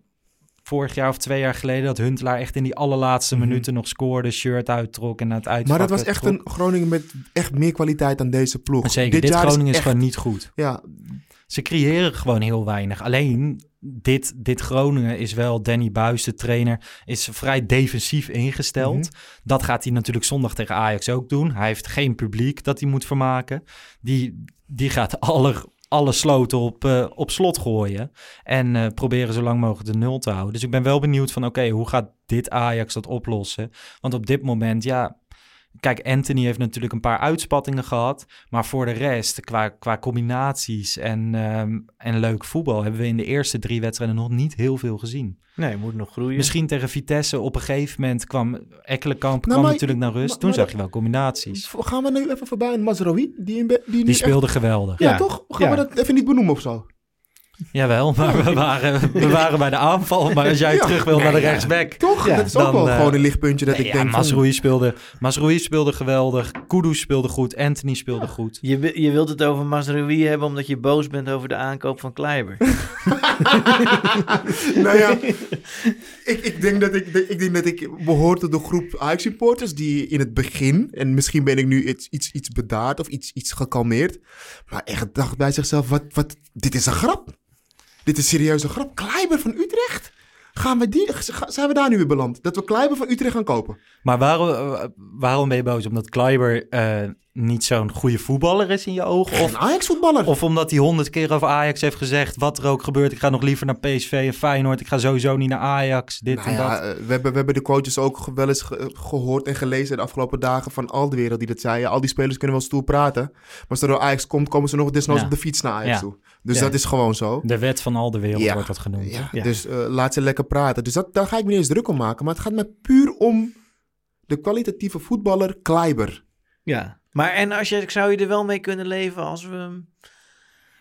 Vorig jaar of twee jaar geleden dat Huntelaar echt in die allerlaatste Mhm. minuten nog scoorde, shirt uittrok en naar het uitvak Maar dat was echt een Groningen met echt meer kwaliteit dan deze ploeg. Zeker, dit, jaar Groningen is, echt- gewoon niet goed. Ja, Ze creëren gewoon heel weinig. Alleen, dit, dit Groningen is wel, Danny Buis, de trainer, is vrij defensief ingesteld. Mhm. Dat gaat hij natuurlijk zondag tegen Ajax ook doen. Hij heeft geen publiek dat hij moet vermaken. Die, die gaat alle, alle sloten op, eh, op slot gooien. En eh, proberen zo lang mogelijk de nul te houden. Dus ik ben wel benieuwd van, oké, hoe gaat dit Ajax dat oplossen? Want op dit moment, ja... Kijk, Anthony heeft natuurlijk een paar uitspattingen gehad. Maar voor de rest, qua, qua combinaties en, ehm, en leuk voetbal... hebben we in de eerste drie wedstrijden nog niet heel veel gezien. Nee, moet nog groeien. Misschien tegen Vitesse op een gegeven moment kwam... Ekkelenkamp Nou, kwam maar- natuurlijk naar rust. maar- Toen maar zag je wel combinaties. gaan we nu even voorbij aan Mazraoui? Die, in die, echt- speelde geweldig. Ja, Ja. toch? Gaan Ja. we dat even niet benoemen of zo? Jawel, maar we waren, we waren bij de aanval. Maar als jij Ja. terug wil Nee, naar de ja. rechtsback... Toch? Ja, dat is ook dan, wel eh, gewoon een lichtpuntje dat Nee, ik ja, denk van... Mazraoui speelde, Mazraoui speelde geweldig. Kudus speelde goed. Anthony speelde goed. Je, je wilt het over Mazraoui hebben omdat je boos bent over de aankoop van Kleiber. nou ja, ik, ik, denk dat ik, ik denk dat ik behoor tot de groep Ajax-supporters die in het begin, en misschien ben ik nu iets, iets, iets bedaard of iets, iets gekalmeerd, maar echt dacht bij zichzelf, wat, wat, dit is een grap. Dit is serieus een grap. Kleiber van Utrecht? gaan we die, zijn we daar nu weer beland? Dat we Kleiber van Utrecht gaan kopen. Maar waarom, eh, waarom ben je boos? Omdat Kleiber eh, niet zo'n goede voetballer is in je ogen? Of, Een Ajax-voetballer. of omdat hij honderd keer over Ajax heeft gezegd... wat er ook gebeurt, ik ga nog liever naar PSV en Feyenoord. Ik ga sowieso niet naar Ajax, dit Nou en ja, dat. eh, we, hebben, we hebben de quotes ook wel eens ge- gehoord en gelezen de afgelopen dagen van al de wereld die dat zei. Ja, al die spelers kunnen wel stoer praten. Maar als er door Ajax komt, komen ze nog desnoods Ja. op de fiets naar Ajax Ja. toe. Dus Ja. dat is gewoon zo. De wet van al de wereld Ja. wordt dat genoemd. Ja, Ja. Dus eh, laat ze lekker praten. Dus dat, daar ga ik me niet eens druk om maken. Maar het gaat me puur om de kwalitatieve voetballer Kleiber. Ja. Maar en als je, zou je er wel mee kunnen leven als we.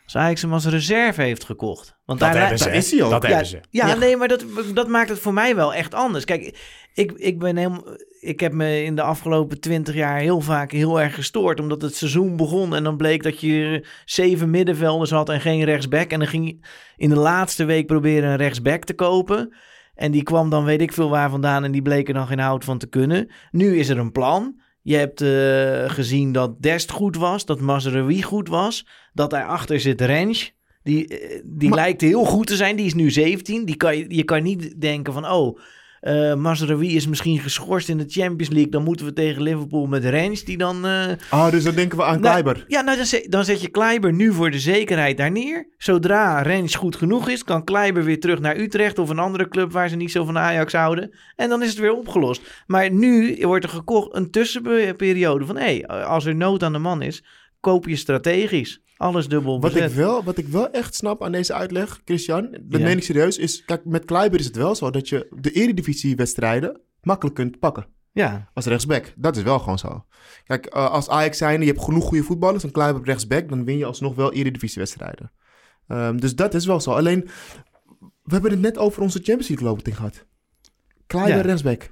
Als Ajax hem als reserve heeft gekocht. Want daar, hebben ze, is hij ook. Dat ja, hebben ze. Ja, Ja. nee, maar dat, dat maakt het voor mij wel echt anders. Kijk, ik, ik ben helemaal... Ik heb me in de afgelopen twintig jaar heel vaak heel erg gestoord. Omdat het seizoen begon en dan bleek dat je zeven middenvelders had en geen rechtsback. En dan ging je in de laatste week proberen een rechtsback te kopen. En die kwam dan weet ik veel waar vandaan en die bleek er dan geen hout van te kunnen. Nu is er een plan. Je hebt eh, gezien dat Dest goed was, dat Mazraoui goed was, dat daarachter zit Rens. Die, eh, die Maar- lijkt heel goed te zijn. Die is nu 17. Die kan je, je kan niet denken van, oh, eh Mazraoui is misschien geschorst in de Champions League. Dan moeten we tegen Liverpool met Rens, die dan... eh, Ah, dus dan denken we aan nou, Kleiber. ja, nou, dan, zet, dan zet je Kleiber nu voor de zekerheid daar neer. Zodra Rens goed genoeg is, kan Kleiber weer terug naar Utrecht of een andere club waar ze niet zo van Ajax houden. En dan is het weer opgelost. Maar nu wordt er gekocht een tussenperiode van, hé, als er nood aan de man is, koop je strategisch. Alles dubbel Wat ik, wel, wat ik wel echt snap aan deze uitleg, Christian, dat Ja. meen ik serieus, is... Kijk, met Kleiber is het wel zo dat je de eredivisiewedstrijden makkelijk kunt pakken. Ja, Als rechtsback. Dat is wel gewoon zo. Kijk, eh, als Ajax zijnde, je hebt genoeg goede voetballers, een Kleiber op rechtsback, dan win je alsnog wel eredivisiewedstrijden. Ehm dus dat is wel zo. Alleen, we hebben het net over onze Champions League loting gehad. Kleiber Ja. rechtsback.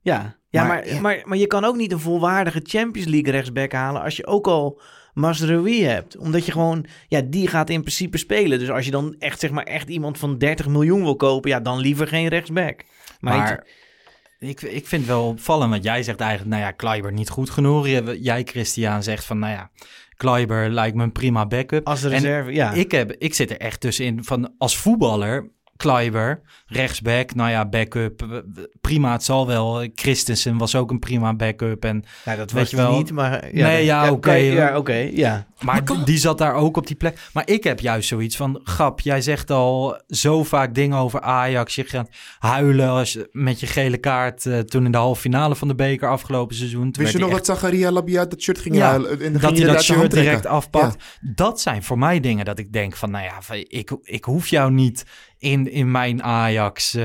ja. Ja, Maar- maar. Maar, maar je kan ook niet een volwaardige Champions League rechtsback halen als je ook al Mazraoui hebt. Omdat je gewoon, ja, die gaat in principe spelen. Dus als je dan echt, zeg maar, echt iemand van 30 miljoen wil kopen, ja, dan liever geen rechtsback. Maar, Maar ik, ik vind het wel opvallend, want jij zegt eigenlijk, nou ja, Kleiber niet goed genoeg. Jij, Christian, zegt van, nou ja, Kleiber lijkt me een prima backup. als En reserve, ja. Ik, heb, ik zit er echt tussenin van, als voetballer, Kleiber, rechtsback, nou ja, backup, eh, prima, het zal wel. Christensen was ook een prima backup. En, nou, dat weet was je hij wel. niet, maar... Nee, ja, oké. Ja, oké, ja. maar die zat daar ook op die plek. Maar ik heb juist zoiets van, grap, jij zegt al zo vaak dingen over Ajax. Je gaat huilen als je, met je gele kaart eh, toen in de halve finale van de beker afgelopen seizoen. Wist je nog hij dat Zakaria Labia dat shirt ging Ja, halen? En dan dat ging hij je dat de hand shirt direct afpakt. Dat zijn voor mij dingen dat ik denk van, nou ja, ik, ik hoef jou niet in, in mijn Ajax eh,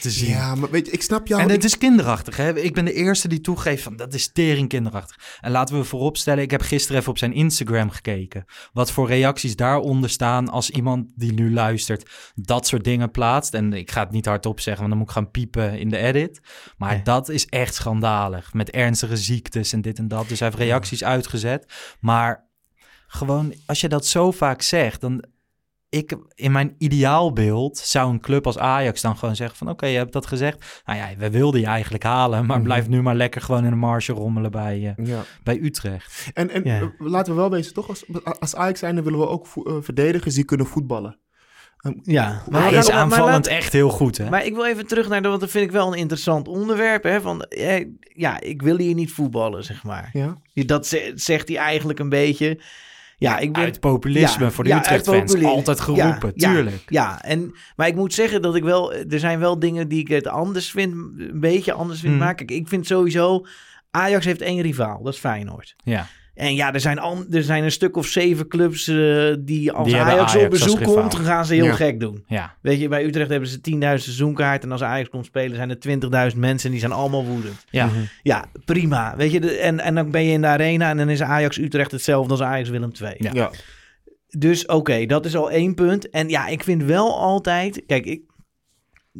te zien. Ja, maar weet je, ik snap jou. en ik- het is kinderachtig. Hè? Ik ben de eerste die toegeeft van dat is tering kinderachtig. En laten we vooropstellen, ik heb gisteren even op zijn Instagram gekeken. Wat voor reacties daaronder staan als iemand die nu luistert dat soort dingen plaatst. En ik ga het niet hardop zeggen, want dan moet ik gaan piepen in de edit. Maar dat is echt schandalig. Met ernstige ziektes en dit en dat. Dus hij heeft reacties uitgezet. Maar gewoon, als je dat zo vaak zegt, dan ik, in mijn ideaalbeeld zou een club als Ajax dan gewoon zeggen van... oké, je hebt dat gezegd. Nou ja, we wilden je eigenlijk halen... maar Mhm. blijf nu maar lekker gewoon in de marge rommelen bij, eh, ja. bij Utrecht. En, en Ja. eh, laten we wel wezen, toch? Als, als Ajax zijnde willen we ook vo- eh, verdedigers die kunnen voetballen. Ja, Maar hij is aanvallend echt heel goed, hè? Maar ik wil even terug naar de, want dat vind ik wel een interessant onderwerp. Hè, van, ja, ik wil hier niet voetballen, zeg maar. Ja. Dat ze- zegt hij eigenlijk een beetje. Ja, ik ben, Uit populisme Ja, voor de ja, Utrecht-fans. Altijd geroepen, Ja, tuurlijk. Ja, en, maar ik moet zeggen dat ik wel... Er zijn wel dingen die ik het anders vind, een beetje anders vind Hmm. maken. Ik vind sowieso... Ajax heeft één rivaal, dat is Feyenoord. Ja. En ja, er zijn, al, er zijn een stuk of zeven clubs eh, die als Die Ajax, op bezoek komt, gaan ze heel Ja. gek doen. ja. Weet je, bij Utrecht hebben ze 10.000 seizoenkaart. En als Ajax komt spelen, zijn er 20.000 mensen en die zijn allemaal woedend. Ja. Mhm. Ja, prima. Weet je, de- en, en dan ben je in de arena en dan is Ajax Utrecht hetzelfde als Ajax Willem II. Ja. Ja. Dus oké, dat is al één punt. En ja, ik vind wel altijd. Kijk, ik,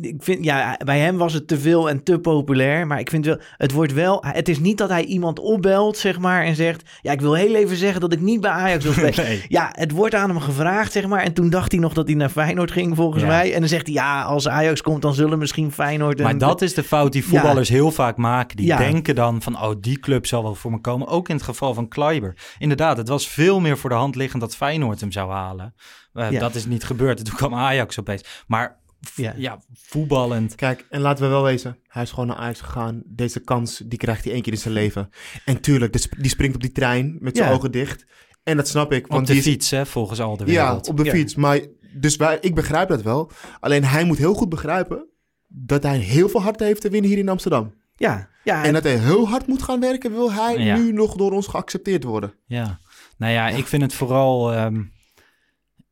ik vind, ja, bij hem was het te veel en te populair. Maar ik vind wel, het wordt wel. Het is niet dat hij iemand opbelt, zeg maar, en zegt: Ja, ik wil heel even zeggen dat ik niet bij Ajax wil spelen. Nee. Ja, het wordt aan hem gevraagd, zeg maar. En toen dacht hij nog dat hij naar Feyenoord ging, volgens Ja. mij. En dan zegt hij: Ja, als Ajax komt, dan zullen misschien Feyenoord. Maar dat is de fout die voetballers heel vaak maken. Die Ja. denken dan van, oh, die club zal wel voor me komen. Ook in het geval van Kleiber. Inderdaad, het was veel meer voor de hand liggend dat Feyenoord hem zou halen. Eh. Dat is niet gebeurd. En toen kwam Ajax opeens. Maar Ja. ja. voetballend. Kijk, en laten we wel wezen, hij is gewoon naar Ajax gegaan. Deze kans, die krijgt hij één keer in zijn leven. En tuurlijk, de die springt op die trein met zijn Ja. ogen dicht. En dat snap ik. Op Want de die is- fiets, hè, volgens al de Ja, wereld. op de Ja. fiets. Maar, dus wij, ik begrijp dat wel. Alleen hij moet heel goed begrijpen dat hij heel veel hard heeft te winnen hier in Amsterdam. Ja, ja En dat hij heel hard moet gaan werken, wil hij Ja. nu nog door ons geaccepteerd worden. Ja, nou ja, ik vind het vooral. ehm,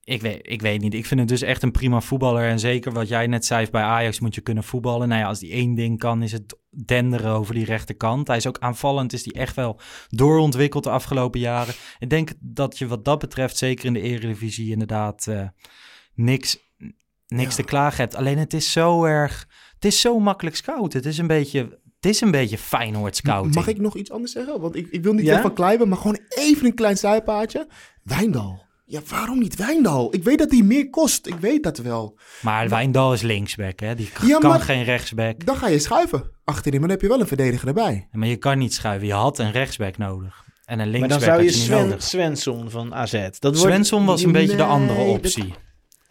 ik, weet, ik weet niet. Ik vind het dus echt een prima voetballer. En zeker wat jij net zei, bij Ajax moet je kunnen voetballen. Nou ja, als die één ding kan, is het denderen over die rechterkant. Hij is ook aanvallend, is die echt wel doorontwikkeld de afgelopen jaren. Ik denk dat je wat dat betreft, zeker in de Eredivisie, inderdaad eh, niks, niks te klagen hebt. Alleen het is zo erg. Het is zo makkelijk scouten. Het is een beetje. Het is een beetje Feyenoord scouting. Mag ik nog iets anders zeggen? Want ik, ik wil niet Ja? van Kleiber, maar gewoon even een klein zijpaadje. Wijndal. Ja, waarom niet Wijndal? Ik weet dat hij meer kost. Ik weet dat wel. Maar Wijndal is linksback, hè? Die Ja, kan maar- geen rechtsback. Dan ga je schuiven achterin, maar dan heb je wel een verdediger erbij. Maar je kan niet schuiven. Je had een rechtsback nodig. En een maar linksback dan zou je Sven. Svensson van AZ. Dat wordt, Svensson was een beetje de andere dat- optie.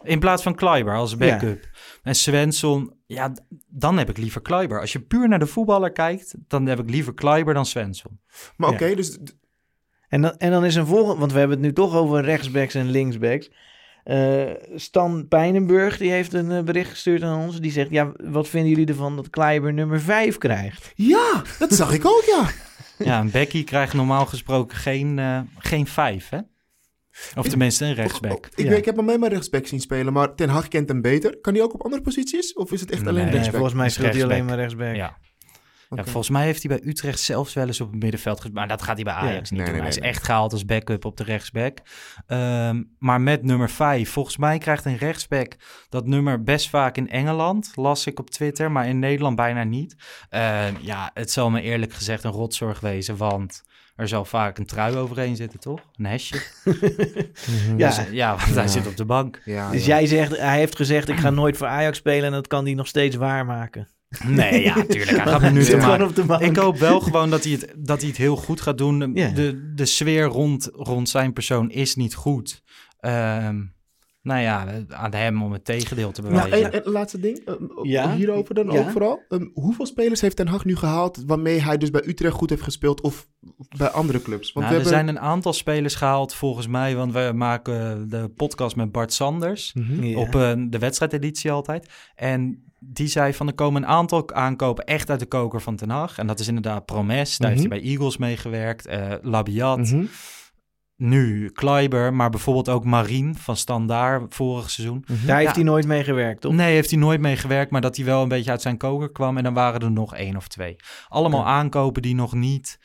In plaats van Kleiber als backup. En Svensson, ja, dan heb ik liever Kleiber. Als je puur naar de voetballer kijkt, dan heb ik liever Kleiber dan Svensson. Maar Ja. oké, dus En dan, en dan is een volgende, want we hebben het nu toch over rechtsbacks en linksbacks. Eh, Stan Pijnenburg die heeft een eh, bericht gestuurd aan ons. Die zegt: Ja, wat vinden jullie ervan dat Kleiber nummer 5 krijgt? ja, dat zag ik ook, ja. Ja, een Becky krijgt normaal gesproken geen, eh, geen vijf, hè? Of tenminste een rechtsback. Oh, ik, Ja. weet, ik heb hem alleen maar rechtsback zien spelen, maar Ten Hag kent hem beter. Kan hij ook op andere posities? Of is het echt alleen Nee, Nee, rechtsback? volgens mij speelt hij alleen maar rechtsback. Ja. Ja, volgens mij heeft hij bij Utrecht zelfs wel eens op het middenveld gespeeld. Maar dat gaat hij bij Ajax Ja. niet Nee, doen. nee, hij nee, is nee. echt gehaald als backup op de rechtsback. Ehm, maar met nummer 5. Volgens mij krijgt een rechtsback dat nummer best vaak in Engeland. Las ik op Twitter, maar in Nederland bijna niet. Ehm, ja, het zal me eerlijk gezegd een rotzorg wezen. Want er zal vaak een trui overheen zitten, toch? Een hesje. Ja. Dus, ja want hij Ja. zit op de bank. Ja, Dus ja. jij zegt, hij heeft gezegd: Ik ga nooit voor Ajax spelen. En dat kan hij nog steeds waarmaken. Nee, ja, tuurlijk. Hij gaat minuten maken. op de bank. Ik hoop wel gewoon dat hij het, dat hij het heel goed gaat doen. De, de sfeer rond, rond zijn persoon is niet goed. Ehm, nou ja, aan hem om het tegendeel te Nou, bewijzen. en, en laatste ding, eh, Ja? hierover dan Ja? ook vooral. Ehm, hoeveel spelers heeft Ten Hag nu gehaald waarmee hij dus bij Utrecht goed heeft gespeeld of bij andere clubs? Want nou, we er hebben... zijn een aantal spelers gehaald volgens mij, want we maken de podcast met Bart Sanders Mhm. Ja. op eh, de wedstrijdeditie altijd. En die zei van er komen een aantal aankopen echt uit de koker van Ten Hag. En dat is inderdaad Promes, daar Mhm. heeft hij bij Eagles meegewerkt. eh Labiat, Mhm. Nu Kleiber, maar bijvoorbeeld ook Marien van Standaard vorig seizoen. Daar heeft Ja. hij nooit mee gewerkt, toch? Nee, heeft hij nooit mee gewerkt, maar dat hij wel een beetje uit zijn koker kwam. En dan waren er nog één of twee. Allemaal Ja. aankopen die nog niet,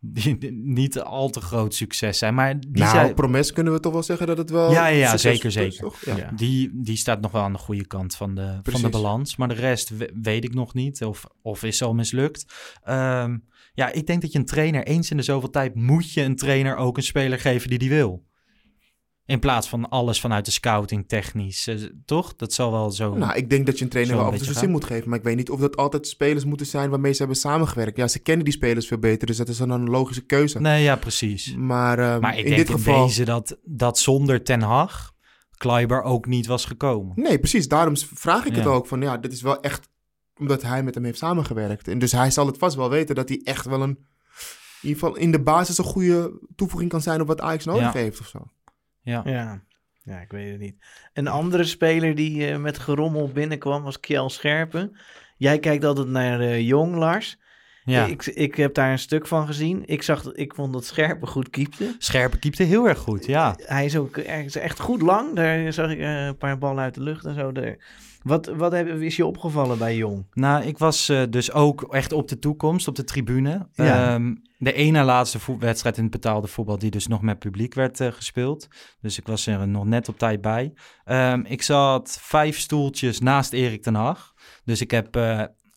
die, niet al te groot succes zijn. Maar die, nou, zijn, Promes kunnen we toch wel zeggen dat het wel... Ja, ja, zeker, is, zeker. toch? Ja. Ja. die, die staat nog wel aan de goede kant van de, van de Precies. balans. Maar de rest we- weet ik nog niet of, of is al mislukt. Ehm, ja, ik denk dat je een trainer eens in de zoveel tijd moet je een trainer ook een speler geven die die wil. In plaats van alles vanuit de scouting technisch, eh, toch? Dat zal wel zo... Nou, ik denk dat je een trainer wel af en toe zin moet geven. Maar ik weet niet of dat altijd spelers moeten zijn waarmee ze hebben samengewerkt. Ja, ze kennen die spelers veel beter, dus dat is dan een logische keuze. nee, ja, precies. Maar, ehm, Maar ik in denk dit geval... in dat, dat zonder Ten Hag Kleiber ook niet was gekomen. Nee, precies. Daarom vraag ik het ook. Van ja, dit is wel echt omdat hij met hem heeft samengewerkt. En dus hij zal het vast wel weten dat hij echt wel een... In ieder geval in de basis een goede toevoeging kan zijn op wat Ajax nodig Ja. heeft of zo. Ja. Ja. ja, ik weet het niet. Een andere speler die eh, met gerommel binnenkwam was Kjell Scherpen. Jij kijkt altijd naar eh, Jong, Lars. Ja. Ik, ik heb daar een stuk van gezien. Ik, zag, dat- ik vond dat Scherpen goed keepte. Scherpe keepte heel erg goed, ja. Hij is ook ergens echt goed lang. Daar zag ik eh, een paar ballen uit de lucht en zo. Daar. Wat, wat heb, is je opgevallen bij Jong? Nou, ik was eh, dus ook echt op de toekomst, op de tribune. Ja. Ehm, de ene laatste wedstrijd in het betaalde voetbal die dus nog met publiek werd eh, gespeeld. Dus ik was er nog net op tijd bij. Ehm, ik zat vijf stoeltjes naast Erik ten Hag. Dus ik heb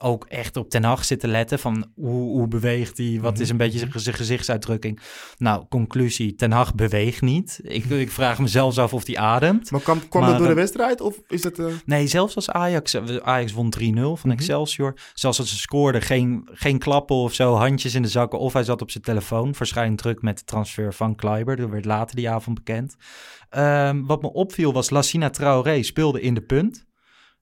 ook echt op ten Hag zitten letten van hoe, hoe beweegt hij, wat is een beetje zijn- gezichtsuitdrukking. Nou, conclusie, ten Hag beweegt niet. Ik, ik vraag me zelfs af of hij ademt. Maar kwam, kwam Maar, dat door de wedstrijd of is dat... eh, Nee, zelfs als Ajax, eh, Ajax won 3-0 van Mhm. Excelsior. Zelfs als ze scoorden, geen, geen klappen of zo, handjes in de zakken. Of hij zat op zijn telefoon, waarschijnlijk druk met de transfer van Kleiber. Dat werd later die avond bekend. Ehm, wat me opviel was, Lassina Traoré speelde in de punt.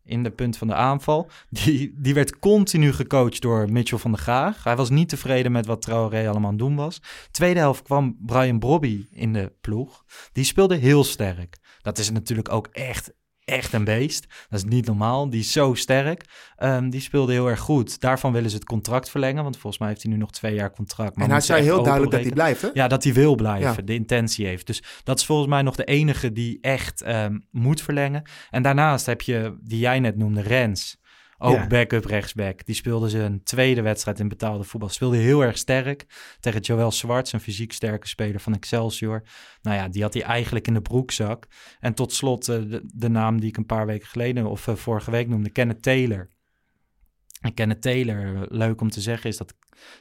In de punt van de aanval. Die, die werd continu gecoacht door Mitchell van der Gaag. Hij was niet tevreden met wat Traoré allemaal aan doen was. Tweede helft kwam Brian Brobby in de ploeg. Die speelde heel sterk. Dat is natuurlijk ook echt, echt een beest. Dat is niet normaal. Die is zo sterk. Ehm, die speelde heel erg goed. Daarvan willen ze het contract verlengen. Want volgens mij heeft hij nu nog twee jaar contract. Maar en hij zei heel duidelijk dat hij blijft, hè? Ja, dat hij wil blijven. Ja. De intentie heeft. Dus dat is volgens mij nog de enige die echt ehm, moet verlengen. En daarnaast heb je, die jij net noemde, Rens. Ook Ja. backup rechtsback. Die speelde zijn tweede wedstrijd in betaalde voetbal. Speelde heel erg sterk tegen Joël Zwarts, een fysiek sterke speler van Excelsior. Nou ja, die had hij eigenlijk in de broekzak. En tot slot eh, de, de naam die ik een paar weken geleden of eh, vorige week noemde, Kenneth Taylor. En Kenneth Taylor, eh, leuk om te zeggen, is dat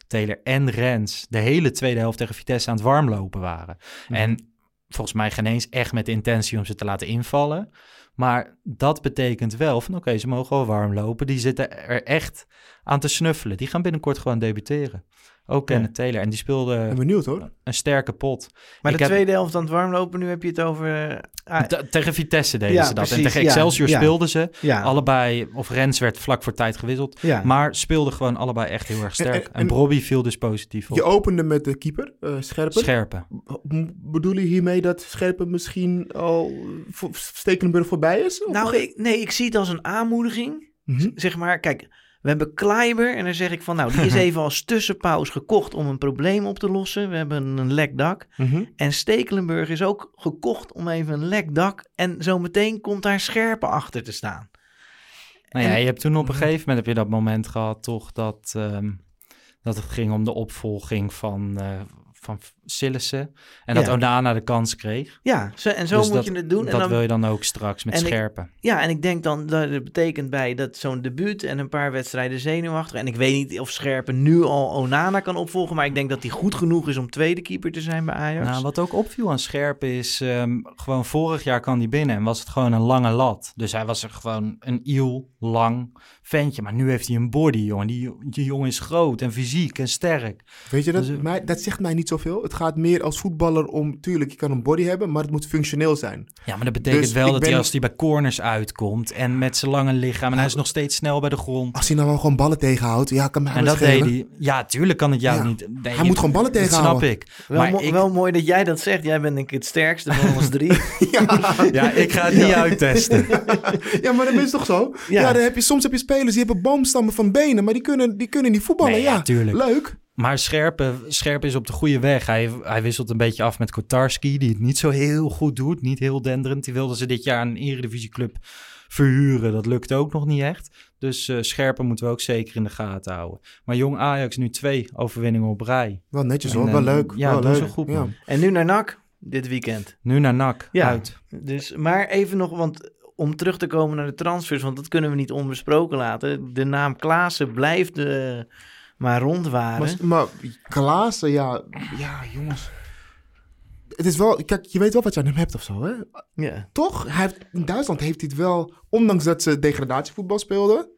Taylor en Rens de hele tweede helft tegen Vitesse aan het warmlopen waren. En volgens mij geen eens echt met de intentie om ze te laten invallen. Maar dat betekent wel van oké, ze mogen wel warm lopen. Die zitten er echt aan te snuffelen. Die gaan binnenkort gewoon debuteren. Ook Kenneth Taylor. En die speelde ben benieuwd hoor. een sterke pot. Maar Ik de heb- tweede helft aan het warmlopen, nu heb je het over... eh, ah, Te- tegen Vitesse deden Ja, ze dat. precies, en tegen ja, Excelsior ja. speelden ze. ja, Allebei, of Rens werd vlak voor tijd gewisseld. ja. Maar speelden gewoon allebei echt heel erg sterk. En- En, en- en- Brobby viel dus positief op. Je opende met de keeper, eh Scherpen. Scherpen. M- Bedoel je hiermee dat Scherpen misschien al voor Stekelenburg voorbij is? Of- Nou, ik, nee, ik zie het als een aanmoediging. Mhm. Zeg maar, kijk, we hebben Kleiber en dan zeg ik van, nou, die is even als tussenpauze gekocht om een probleem op te lossen. We hebben een lek dak. Mhm. En Stekelenburg is ook gekocht om even een lek dak. En zometeen komt daar Scherpen achter te staan. Nou ja, En- je hebt toen op een gegeven moment heb je dat moment gehad, toch, dat, ehm, dat het ging om de opvolging van, eh van Sillissen. En dat Ja. Onana de kans kreeg. Ja, zo, en zo Dus moet dat, je het doen. Dat en dan, wil je dan ook straks met ik- scherpen. Ja, en ik denk dan dat het betekent bij dat zo'n debuut en een paar wedstrijden zenuwachtig. En ik weet niet of Scherpen nu al Onana kan opvolgen, maar ik denk dat hij goed genoeg is om tweede keeper te zijn bij Ajax. Nou, wat ook opviel aan Scherpen is, ehm, gewoon vorig jaar kwam hij binnen en was het gewoon een lange lat. Dus hij was er gewoon een iel, lang ventje. Maar nu heeft hij een body, jongen. Die, die jongen is groot en fysiek en sterk. Weet je, dat, Dus, eh, mij, dat zegt mij niet zoveel. Het gaat meer als voetballer om... Tuurlijk, je kan een body hebben, maar het moet functioneel zijn. Ja, maar dat betekent Dus wel dat ben- hij als hij bij corners uitkomt en met zijn lange lichaam en hij is nog steeds snel bij de grond. Als hij nou wel gewoon ballen tegenhoudt, ja, kan mij En dat schelen. deed hij. Ja, tuurlijk kan het jou Ja. niet. Nee, Hij moet gewoon ballen Dat snap tegenhouden. ik. wel, maar mo- ik, wel mooi dat jij dat zegt. Jij bent denk ik het sterkste van ons drie. ja, ik ga het niet uittesten. Ja, maar dat is toch zo? Ja, Ja. dan heb je, soms heb je spelers die hebben boomstammen van benen, maar die kunnen, die kunnen niet voetballen. Nee, ja, ja, tuurlijk. leuk. Maar Scherpe, Scherpe is op de goede weg. Hij, hij wisselt een beetje af met Kotarski, die het niet zo heel goed doet. Niet heel denderend. Die wilden ze dit jaar een eredivisieclub verhuren. Dat lukt ook nog niet echt. Dus eh Scherpe moeten we ook zeker in de gaten houden. Maar jong Ajax nu twee overwinningen op rij. Wel netjes En, hoor, eh, wel leuk. ja, wel doen leuk. ze goed, ja. en nu naar NAC dit weekend. Nu naar NAC, Ja. uit. Dus, maar even nog, want om terug te komen naar de transfers, want dat kunnen we niet onbesproken laten. De naam Klaassen blijft eh, maar rondwaren. Maar, maar Klaassen, ja, ja, jongens. Het is wel, kijk, je weet wel wat je aan hem hebt of zo, hè? ja. Toch? Hij heeft, in Duitsland heeft hij het wel, ondanks dat ze degradatievoetbal speelden,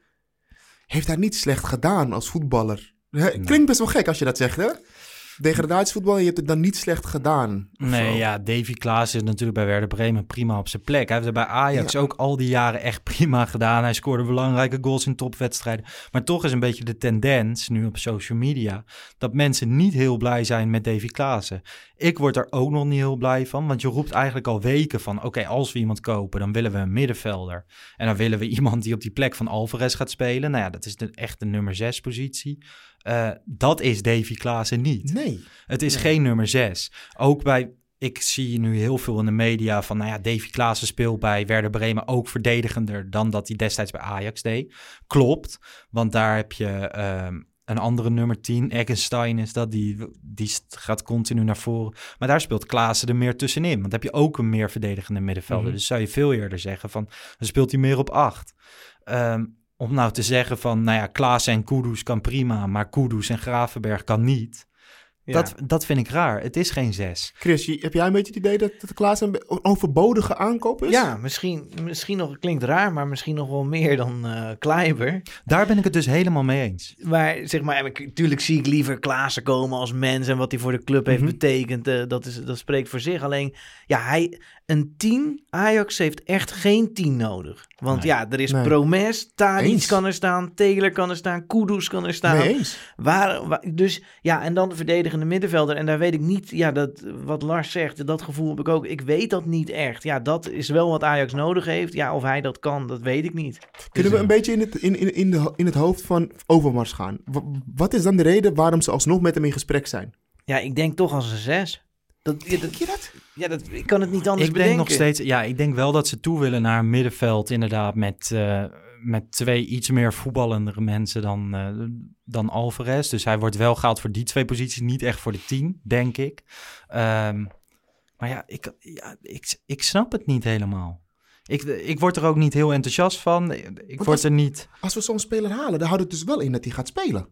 heeft hij niet slecht gedaan als voetballer. Hè, Klinkt best wel gek als je dat zegt, hè? Degradatievoetbal, en je hebt het dan niet slecht gedaan. Nee, ja, Davy Klaas is natuurlijk bij Werder Bremen prima op zijn plek. Hij heeft het bij Ajax ook al die jaren echt prima gedaan. Hij scoorde belangrijke goals in topwedstrijden. Maar toch is een beetje de tendens, nu op social media, dat mensen niet heel blij zijn met Davy Klaassen. Ik word er ook nog niet heel blij van, want je roept eigenlijk al weken van... oké, als we iemand kopen, dan willen we een middenvelder. En dan willen we iemand die op die plek van Alvarez gaat spelen. Nou ja, dat is de, echt de nummer 6 positie. Eh, dat is Davy Klaassen niet. Nee. Het is geen nummer 6. Ook bij, ik zie nu heel veel in de media van, nou ja, Davy Klaassen speelt bij Werder Bremen ook verdedigender dan dat hij destijds bij Ajax deed. Klopt, want daar heb je ehm, een andere nummer 10, Eggenstein is dat, die, die gaat continu naar voren. Maar daar speelt Klaassen er meer tussenin, want dan heb je ook een meer verdedigende middenvelder. Mhm. Dus zou je veel eerder zeggen van, dan speelt hij meer op 8. Om nou te zeggen van, nou ja, Klaassen en Kudus kan prima, maar Kudus en Gravenberg kan niet. Ja. Dat, dat vind ik raar. Het is geen zes. Chris, je- heb jij een beetje het idee dat het Klaas een be- overbodige aankoop is? Ja, misschien, misschien nog, het klinkt raar, maar misschien nog wel meer dan eh Kleiber. Daar ben ik het dus helemaal mee eens. Maar zeg maar, natuurlijk zie ik liever Klaassen komen als mens en wat hij voor de club heeft Mhm. betekend. eh, dat, is, dat spreekt voor zich. Alleen, ja, hij, een 10, Ajax heeft echt geen 10 nodig. Want Nee. ja, er is Nee. Promes, Tadic kan er staan, Taylor kan er staan, Kudus kan er staan. Nee eens. Waar, waar- dus ja, en dan de verdedigende middenvelder. En daar weet ik niet, ja, dat, wat Lars zegt, dat gevoel heb ik ook. Ik weet dat niet echt. Ja, dat is wel wat Ajax nodig heeft. Ja, of hij dat kan, dat weet ik niet. Kunnen we Dus, een beetje in het, in, in, in, de, in het hoofd van Overmars gaan? Wa- Wat is dan de reden waarom ze alsnog met hem in gesprek zijn? Ja, ik denk toch als een 6. Dat, ja, dat, Denk je dat? ja, dat, ik kan het niet anders ik bedenken. denk nog steeds, ja, ik denk wel dat ze toe willen naar een middenveld, inderdaad, met, eh, met twee iets meer voetballendere mensen dan, eh, dan Alvarez. Dus hij wordt wel gehaald voor die twee posities, niet echt voor de tien, denk ik. Ehm, maar ja, ik, ja ik, ik snap het niet helemaal. Ik, ik word er ook niet heel enthousiast van. Ik word als- er niet. Als we zo'n speler halen, dan houdt het dus wel in dat hij gaat spelen.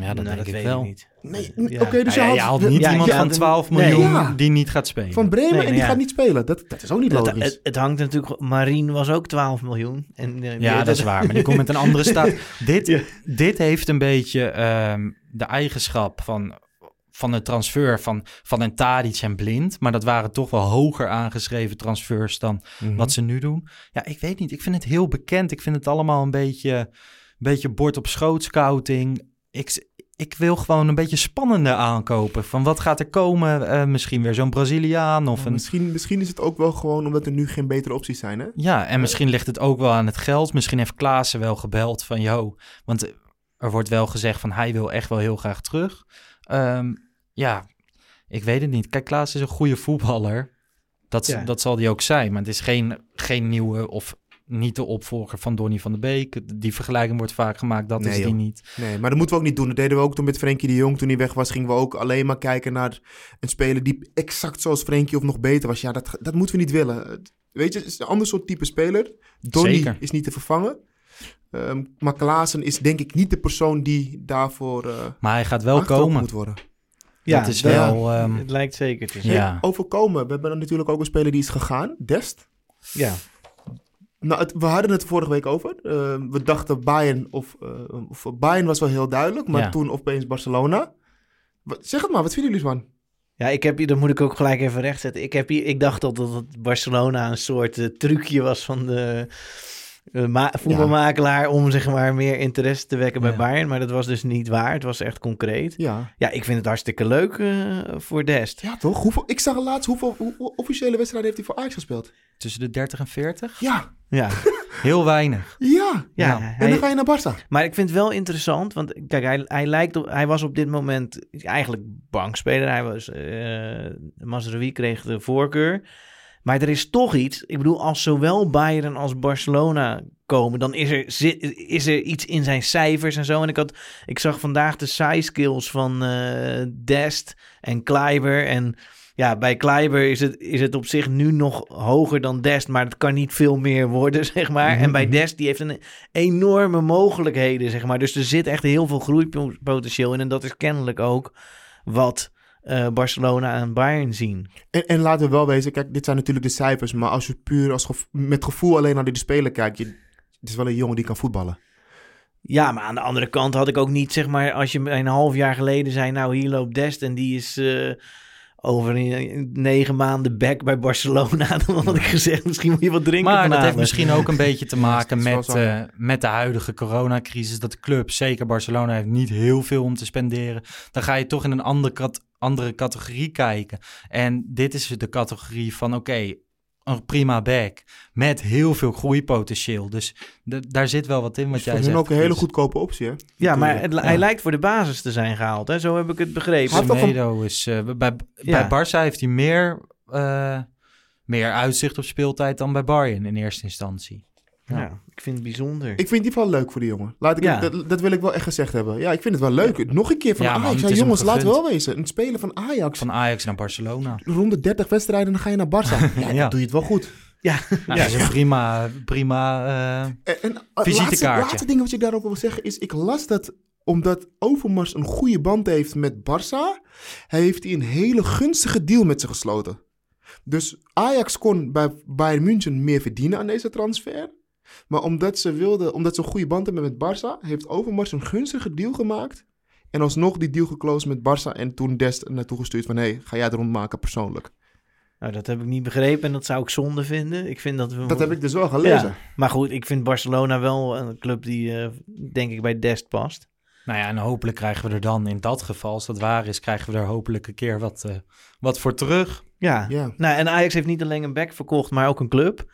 Ja, dat Nou, denk ik weet wel. niet. Nee, Ja. oké, dus Ja, je ja, je haalt niet Ja, iemand ja, van dat- 12 nee. miljoen Ja. die niet gaat spelen. van Bremen Nee, en die ja. gaat niet spelen. Dat, dat is ook niet logisch. het, het hangt natuurlijk... Marien was ook 12 miljoen. En, eh, Ja, dat is waar. Maar die komt met een andere staat. Dit, Ja. dit heeft een beetje ehm, de eigenschap van, van de transfer van, van een Tadic en Blind. Maar dat waren toch wel hoger aangeschreven transfers dan Mhm. wat ze nu doen. Ja, ik weet niet. Ik vind het heel bekend. Ik vind het allemaal een beetje, een beetje bord op schoot scouting. Ik, ik wil gewoon een beetje spannender aankopen. Van wat gaat er komen? Eh, misschien weer zo'n Braziliaan of een... misschien, misschien is het ook wel gewoon omdat er nu geen betere opties zijn, hè? Ja, en misschien ligt het ook wel aan het geld. Misschien heeft Klaassen wel gebeld van, yo, want er wordt wel gezegd van hij wil echt wel heel graag terug. Ehm, ja, ik weet het niet. Kijk, Klaassen is een goede voetballer. Dat, Ja. dat zal hij ook zijn, maar het is geen, geen nieuwe of niet de opvolger van Donny van de Beek. Die vergelijking wordt vaak gemaakt, dat Nee, is die joh. niet. Nee, maar dat moeten we ook niet doen. Dat deden we ook toen met Frenkie de Jong. Toen hij weg was, gingen we ook alleen maar kijken naar een speler die exact zoals Frenkie of nog beter was. Ja, dat, dat moeten we niet willen. Weet je, het is een ander soort type speler. Donny Zeker. is niet te vervangen. Ehm, maar Klaassen is denk ik niet de persoon die daarvoor eh Maar hij gaat wel komen. moet worden. Ja, dat is wel... ehm, Het lijkt zeker te zijn. Ja. Hey, over komen. We hebben dan natuurlijk ook een speler die is gegaan. Dest. Ja. Nou, het- we hadden het vorige week over. Eh, we dachten Bayern of, of Bayern was wel heel duidelijk, maar Ja. toen opeens Barcelona. Wat, zeg het maar, wat vinden jullie ervan? Ja, ik heb hier, dat moet ik ook gelijk even rechtzetten. Ik, heb hier, ik dacht dat, dat Barcelona een soort eh, trucje was van de ma- voetbalmakelaar om zeg maar meer interesse te wekken bij Ja. Bayern. Maar dat was dus niet waar. Het was echt concreet. Ja. Ja, ik vind het hartstikke leuk eh, voor Dest. Ja, toch? Hoeveel, ik zag laatst hoeveel, hoeveel officiële wedstrijden heeft hij voor Ajax gespeeld. tussen de 30 en 40? Ja, Ja, Heel weinig. ja. ja, Ja. En hij- dan ga je naar Barça. Maar ik vind het wel interessant, want kijk, hij, hij lijkt op, hij was op dit moment eigenlijk bankspeler. Hij was, eh Mazraoui kreeg de voorkeur. Maar er is toch iets, ik bedoel, als zowel Bayern als Barcelona komen, dan is er, is er iets in zijn cijfers en zo. En ik, had, ik zag vandaag de size skills van eh, Dest en Kleiber. En ja, bij Kleiber is het, is het op zich nu nog hoger dan Dest, maar het kan niet veel meer worden, zeg maar. En bij Dest, die heeft een enorme mogelijkheden, zeg maar. Dus er zit echt heel veel groeipotentieel in. En dat is kennelijk ook wat eh, Barcelona en Bayern zien. En, en laten we wel wezen, kijk, dit zijn natuurlijk de cijfers, maar als je puur als gevo- met gevoel alleen naar die speler kijkt, je, het is wel een jongen die kan voetballen. Ja, maar aan de andere kant had ik ook niet, zeg maar, als je een half jaar geleden zei, nou hier loopt Dest en die is eh, over een- negen maanden back bij Barcelona, dan had ik gezegd, misschien moet je wat drinken Maar dat heeft misschien ook een beetje te maken met, eh, met de huidige coronacrisis. Dat de club, zeker Barcelona, heeft niet heel veel om te spenderen. Dan ga je toch in een andere, andere categorie kijken. En dit is de categorie van, oké, een prima back met heel veel groeipotentieel. Dus de- daar zit wel wat in wat Dus jij zegt. hun ook een hele goedkope optie, hè? Ja, maar het- hij lijkt voor de basis te zijn gehaald, hè? zo heb ik het begrepen. Toch een- Semedo is... eh, bij, Ja. bij Barça heeft hij meer, eh, meer uitzicht op speeltijd dan bij Bayern in eerste instantie. Ja, ik vind het bijzonder. Ik vind het in ieder geval leuk voor die jongen. Laat ik Ja. het- dat, dat wil ik wel echt gezegd hebben. Ja, ik vind het wel leuk. Nog een keer van Ja, man, Ajax. hem jongens, laat wel wezen. Een speler van Ajax. Van Ajax naar Barcelona. Rond de 30 wedstrijden, dan ga je naar Barça. Ja, dan Ja. doe je het wel goed. ja, Ja, dat is een prima, prima eh, En, en uh, Visitekaartje. laatste, laatste ding wat ik daarop wil zeggen is... Ik las dat omdat Overmars een goede band heeft met Barça, heeft hij een hele gunstige deal met ze gesloten. Dus Ajax kon bij Bayern München meer verdienen aan deze transfer. Maar omdat ze, wilden, omdat ze een goede band hebben met Barça, heeft Overmars een gunstige deal gemaakt. En alsnog die deal geclosed met Barça en toen Dest naartoe gestuurd van... hé, hey, ga jij het rondmaken persoonlijk? Nou, dat heb ik niet begrepen en dat zou ik zonde vinden. Ik vind dat we... Dat heb ik dus wel gelezen. Ja, maar goed, ik vind Barcelona wel een club die, eh, denk ik, bij Dest past. Nou ja, en hopelijk krijgen we er dan in dat geval, als dat waar is, krijgen we er hopelijk een keer wat, eh, wat voor terug. Ja. Ja. nou en Ajax heeft niet alleen een back verkocht, maar ook een club.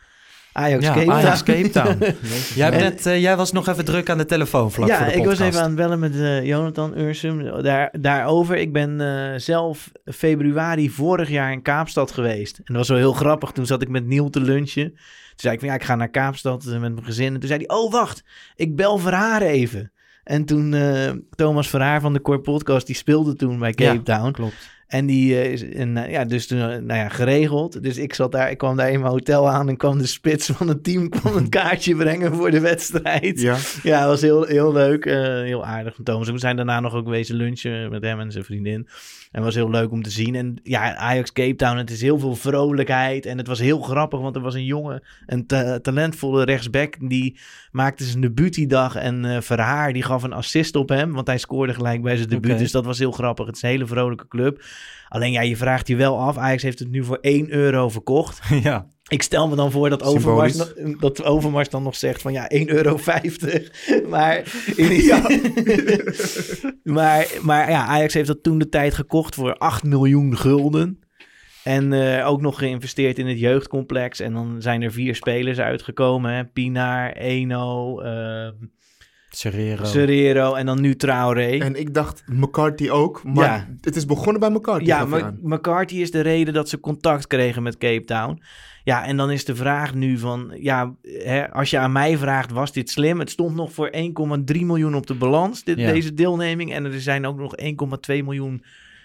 Ajax Ja, Cape Town. Ajax Cape Town. jij, En- bent, eh, jij was nog even druk aan de telefoon vlak ja, voor de ik podcast. was even aan het bellen met eh, Jonathan Ursum daar, daarover. Ik ben eh, zelf februari vorig jaar in Kaapstad geweest. En dat was wel heel grappig. Toen zat ik met Niel te lunchen. Toen zei ik van ja, ik ga naar Kaapstad met mijn gezin. En toen zei hij, oh wacht, ik bel Verhaar even. En toen Thomas Verhaar van de Core Podcast, die speelde toen bij Cape Town. Klopt. En die eh, is en, eh, ja, dus toen, eh, nou ja, geregeld. Dus ik zat daar, ik kwam daar in mijn hotel aan en kwam de spits van het team kwam een kaartje brengen voor de wedstrijd. Ja. Ja, was heel, heel leuk. heel aardig van Thomas. We zijn daarna nog ook wezen lunchen met hem en zijn vriendin. En was heel leuk om te zien. En ja, Ajax Cape Town, het is heel veel vrolijkheid. En het was heel grappig, want er was een jongen, een ta- talentvolle rechtsback. Die maakte zijn debuut die dag. En Verhaar, die gaf een assist op hem. Want hij scoorde gelijk bij zijn debuut. Dus dat was heel grappig. Het is een hele vrolijke club. Alleen ja, je vraagt je wel af. Ajax heeft het nu voor 1 euro verkocht. ja. Ik stel me dan voor dat Overmars, Symbolisch. dat Overmars dan nog zegt van ja, 1,50 euro. Maar, ja. maar, maar ja, Ajax heeft dat toen de tijd gekocht voor 8 miljoen gulden. En eh, ook nog geïnvesteerd in het jeugdcomplex. En dan zijn er vier spelers uitgekomen. Hè? Pinaar, Eno, eh Serrero. Serrero en dan nu Traoré. En ik dacht McCarthy ook, maar Ja. het is begonnen bij McCarthy. Ja, maar. McCarthy is de reden dat ze contact kregen met Cape Town. Ja, en dan is de vraag nu van... Ja, hè, als je aan mij vraagt, was dit slim? Het stond nog voor 1,3 miljoen op de balans, dit, Ja. deze deelneming. En er zijn ook nog 1,2 miljoen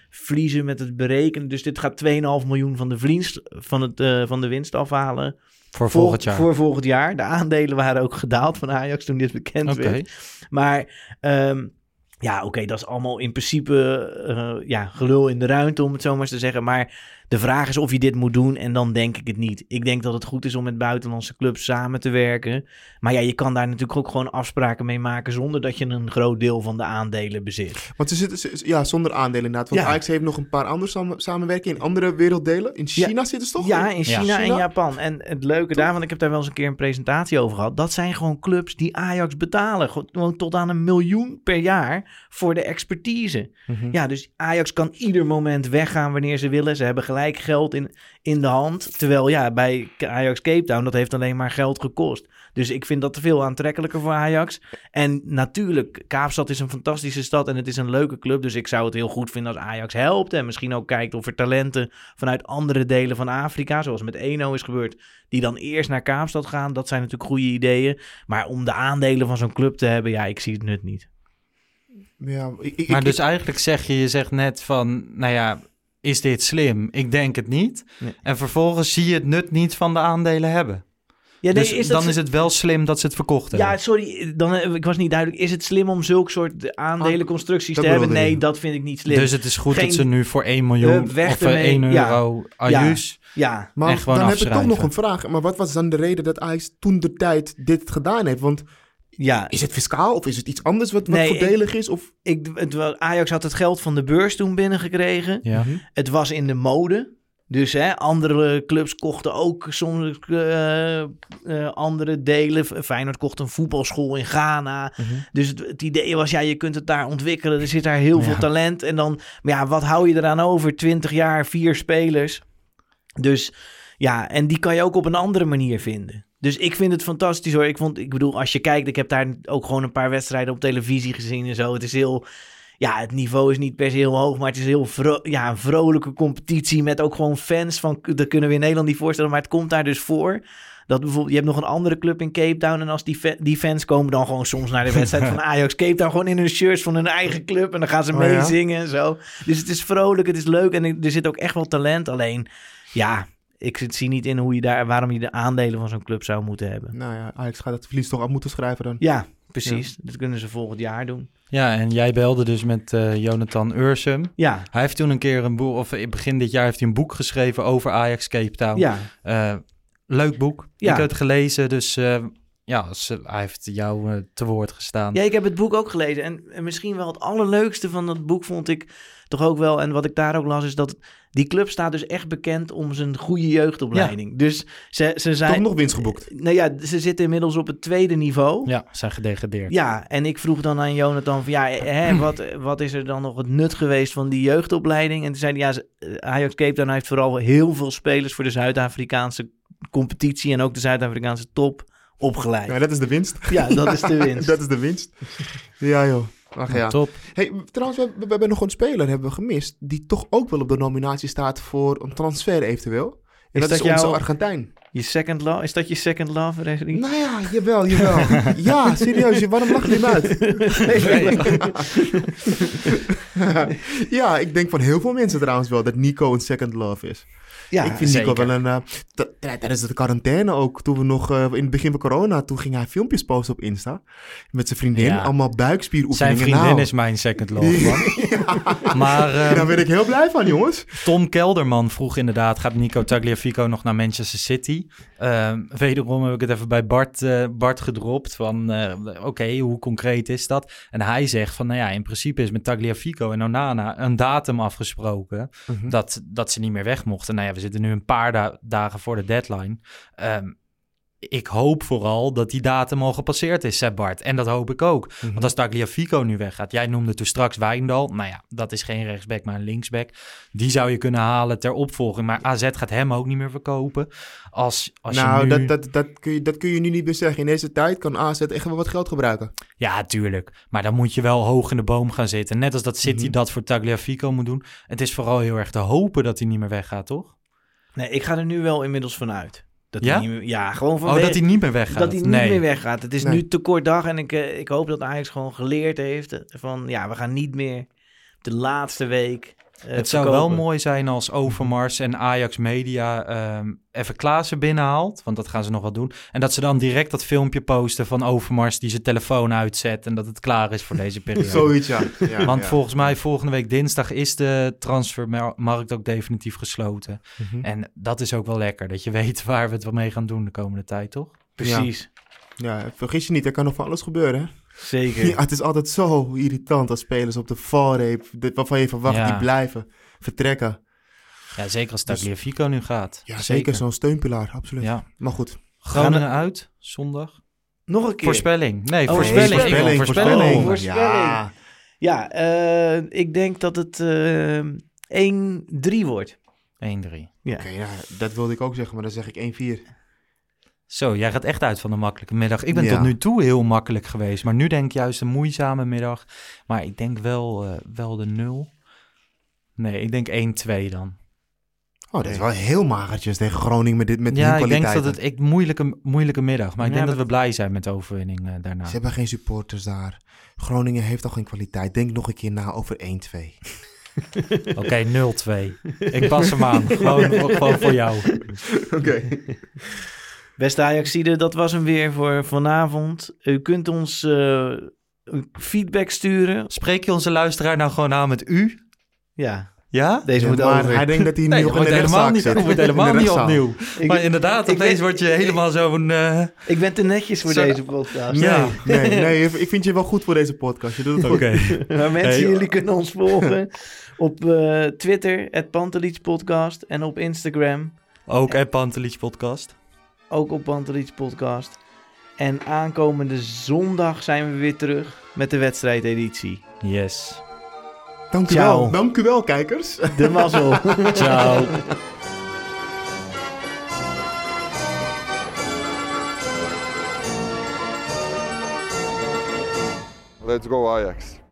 verliezen met het berekenen. Dus dit gaat 2,5 miljoen van de, winst, van, het, eh, van de winst afhalen. Voor volgend jaar. Voor volgend jaar. De aandelen waren ook gedaald van Ajax toen dit bekend Oké. werd. Maar ehm, ja, oké, dat is allemaal in principe eh, ja, gelul in de ruimte, om het zo maar eens te zeggen. Maar de vraag is of je dit moet doen en dan denk ik het niet. Ik denk dat het goed is om met buitenlandse clubs samen te werken. Maar ja, je kan daar natuurlijk ook gewoon afspraken mee maken zonder dat je een groot deel van de aandelen bezit. Want ze zitten, ja, zonder aandelen inderdaad. Want Ja. Ajax heeft nog een paar andere samen, samenwerkingen in andere werelddelen. In China zitten ze toch? Ja, in China en? Japan. En het leuke daarvan, ik heb daar wel eens een keer een presentatie over gehad. Dat zijn gewoon clubs die Ajax betalen. Gewoon tot aan een miljoen per jaar voor de expertise. Mhm. Ja, dus Ajax kan ieder moment weggaan wanneer ze willen. Ze hebben gelijk geld in, in de hand. Terwijl ja, bij Ajax Cape Town, dat heeft alleen maar geld gekost. Dus ik vind dat te veel aantrekkelijker voor Ajax. En natuurlijk, Kaapstad is een fantastische stad en het is een leuke club. Dus ik zou het heel goed vinden als Ajax helpt. En misschien ook kijkt of er talenten vanuit andere delen van Afrika, zoals met Eno is gebeurd, die dan eerst naar Kaapstad gaan. Dat zijn natuurlijk goede ideeën. Maar om de aandelen van zo'n club te hebben, ja, ik zie het nut niet. Ja, ik, ik, Maar ik- dus eigenlijk zeg je, je zegt net van, nou ja, is dit slim? Ik denk het niet. Nee. En vervolgens zie je het nut niet van de aandelen hebben. Ja, dus is dat dan is het wel slim dat ze het verkocht hebben. Ja, sorry, dan, eh, ik was niet duidelijk. Is het slim om zulk soort aandelenconstructies dat te hebben? Nee, je. dat vind ik niet slim. dus het is goed Geen- dat ze nu voor 1 miljoen weg of eh, ermee. 1 Ja. euro ajuus... ja, maar dan heb ik toch nog een vraag. Maar wat was dan de reden dat Ajax toen de tijd dit gedaan heeft? Want ja. is het fiscaal of is het iets anders wat, wat Nee, voordelig is? Of... Ik, het, Ajax had het geld van de beurs toen binnengekregen. Ja. Het was in de mode. Dus hè, andere clubs kochten ook soms eh, eh, andere delen. Feyenoord kocht een voetbalschool in Ghana. Dus het, het idee was, ja, je kunt het daar ontwikkelen. Er zit daar heel veel talent. En dan, maar ja, wat hou je eraan over? 20 jaar, vier spelers. Dus ja, en die kan je ook op een andere manier vinden. Dus ik vind het fantastisch hoor. Ik, vond, ik bedoel, als je kijkt, ik heb daar ook gewoon een paar wedstrijden op televisie gezien en zo. Het is heel, ja, het niveau is niet per se heel hoog, maar het is heel vro ja, een vrolijke competitie met ook gewoon fans van, dat kunnen we in Nederland niet voorstellen, maar het komt daar dus voor. Dat bijvoorbeeld, je hebt nog een andere club in Cape Town. En als die, die fans komen dan gewoon soms naar de wedstrijd van Ajax Cape Town. Gewoon in hun shirts van hun eigen club. En dan gaan ze Oh ja? meezingen en zo. Dus het is vrolijk, het is leuk. En er zit ook echt wel talent. Alleen, ja, ik zit- zie niet in hoe je daar, waarom je de aandelen van zo'n club zou moeten hebben. Nou ja, Ajax gaat het verlies toch af moeten schrijven dan. Ja, precies. Dat kunnen ze volgend jaar doen. Ja, en jij belde dus met eh, Jonathan Ursum. Ja, Hij heeft toen een keer een boek, of in begin dit jaar heeft hij een boek geschreven over Ajax Cape Town. ja. Eh, leuk boek. Ja. Ik heb het gelezen, dus eh, ja, ze- hij heeft jou eh, te woord gestaan. Ja, ik heb het boek ook gelezen. En, en misschien wel het allerleukste van dat boek vond ik toch ook wel... en wat ik daar ook las, is dat die club staat dus echt bekend om zijn goede jeugdopleiding. Dus ze, ze zijn... Toch nog winst geboekt. Nou ja, ze zitten inmiddels op het tweede niveau. Ja, zijn gedegradeerd. Ja, en ik vroeg dan aan Jonathan van ja, hè, wat, wat is er dan nog het nut geweest van die jeugdopleiding? En toen zei hij ja, eh, Ajax Cape Town heeft vooral heel veel spelers voor de Zuid-Afrikaanse competitie en ook de Zuid-Afrikaanse top opgeleid. Ja, dat is de winst. Ja, dat is de winst. dat is de winst. Ja, joh. Ach ja. Top. Hey, trouwens, we, we hebben nog een speler hebben we gemist. Die toch ook wel op de nominatie staat voor een transfer eventueel. En Is dat, dat is onze jouw- Argentijn. Je second love, is dat je second love? Nou ja, jawel, jawel. ja, serieus. Waarom lach je hem uit? ja, ik denk van heel veel mensen trouwens wel dat Nico een second love is. Ja, ik vind. Nico wel een... eh, tijdens de quarantaine ook, toen we nog eh, in het begin van corona, toen ging hij filmpjes posten op Insta. Met zijn vriendin, allemaal Zijn buikspieroefeningen. vriendin Nou, is mijn second love, man. Maar Daar ben ik heel blij van, jongens. Tom Kelderman vroeg inderdaad, gaat Nico Tagliafico nog naar Manchester City? Ehm, wederom heb ik het even bij Bart, eh, Bart gedropt van, oké, hoe concreet is dat? En hij zegt van, nou ja, in principe is met Tagliafico en Onana een datum afgesproken dat, dat ze niet meer weg mochten. Nou ja, we zitten nu een paar da- dagen voor de deadline. Ehm, ik hoop vooral dat die datum al gepasseerd is, zei Bart. En dat hoop ik ook. Want als Tagliafico nu weggaat, jij noemde toen straks Wijndal. Nou ja, dat is geen rechtsback, maar een linksback. Die zou je kunnen halen ter opvolging. Maar AZ gaat hem ook niet meer verkopen. Als, als nou, je nu... dat, dat, dat, kun je, dat kun je nu niet meer zeggen. In deze tijd kan AZ echt wel wat geld gebruiken. Ja, tuurlijk. Maar dan moet je wel hoog in de boom gaan zitten. Net als dat City Mhm. dat voor Tagliafico moet doen. Het is vooral heel erg te hopen dat hij niet meer weggaat, toch? Nee, ik ga er nu wel inmiddels vanuit. Dat Ja? hij niet meer, ja, gewoon Oh, vanwege... dat hij niet meer weggaat. Dat hij niet nee. meer weggaat. Het is Nee. nu te kort dag en ik, eh, ik hoop dat Ajax gewoon geleerd heeft van ja, we gaan niet meer de laatste week. Eh, Het zou verkopen. wel mooi zijn als Overmars en Ajax Media ehm, even Klaassen binnenhaalt. Want dat gaan ze nog wel doen. En dat ze dan direct dat filmpje posten van Overmars die zijn telefoon uitzet. En dat het klaar is voor deze periode. Zoiets, ja. ja Want ja. volgens mij volgende week dinsdag is de transfermarkt ook definitief gesloten. Mhm. En dat is ook wel lekker. Dat je weet waar we het wel mee gaan doen de komende tijd, toch? Precies. Ja, vergis je niet, er kan nog van alles gebeuren. Hè? Zeker. Ja, het is altijd zo irritant als spelers op de valreep, waarvan je verwacht Ja. die blijven vertrekken. Ja, zeker als Dus- Tagliafico nu gaat. Ja, zeker, zo'n steunpilaar, absoluut. Ja. Maar goed. Groningen uit, zondag. Nog een keer. Voorspelling. Nee, Oh, voorspelling. voorspelling, voorspelling. voorspelling. Voorspelling. Ja. Ja, eh, ik denk dat het eh 1-3 wordt. 1-3. Ja. Oké, ja, dat wilde ik ook zeggen, maar dan zeg ik 1-4. Zo, jij gaat echt uit van een makkelijke middag. Ik ben Ja. tot nu toe heel makkelijk geweest. Maar nu denk ik juist een moeizame middag. Maar ik denk wel, eh, wel de 0. Nee, ik denk 1-2 dan. Oh, dat is wel heel magertjes tegen Groningen met, dit, met ja, ik denk dat het ik, moeilijke, moeilijke middag. Maar ik Ja, denk dat we blij zijn met de overwinning eh, daarna. Ze hebben geen supporters daar. Groningen heeft al geen kwaliteit. Denk nog een keer na over 1-2. Oké, 0-2. Ik pas hem aan. Gewoon, gewoon voor jou. Oké. Beste Ajaxide, dat was hem weer voor vanavond. U kunt ons eh, feedback sturen. Spreek je onze luisteraar nou gewoon aan met u? Ja, Ja? deze moet maar over. hij denkt dat hij Nee, nog in wordt de helemaal niet, zit. wordt helemaal niet opnieuw. Ik- maar inderdaad, opeens weet- word je helemaal zo'n... eh, Ik ben te netjes voor Zo- deze podcast. Nee, Ja. nee, nee, ik vind je wel goed voor deze podcast. Je doet het goed. Oké. Maar mensen, Hey. jullie kunnen ons volgen op eh, Twitter, het Podcast. En op Instagram, Ook podcast. Ook op Panteliets Podcast. En aankomende zondag zijn we weer terug met de wedstrijdeditie. Yes. Dank u Ciao. wel. Dank u wel, kijkers. De mazzel. Ciao. Let's go Ajax.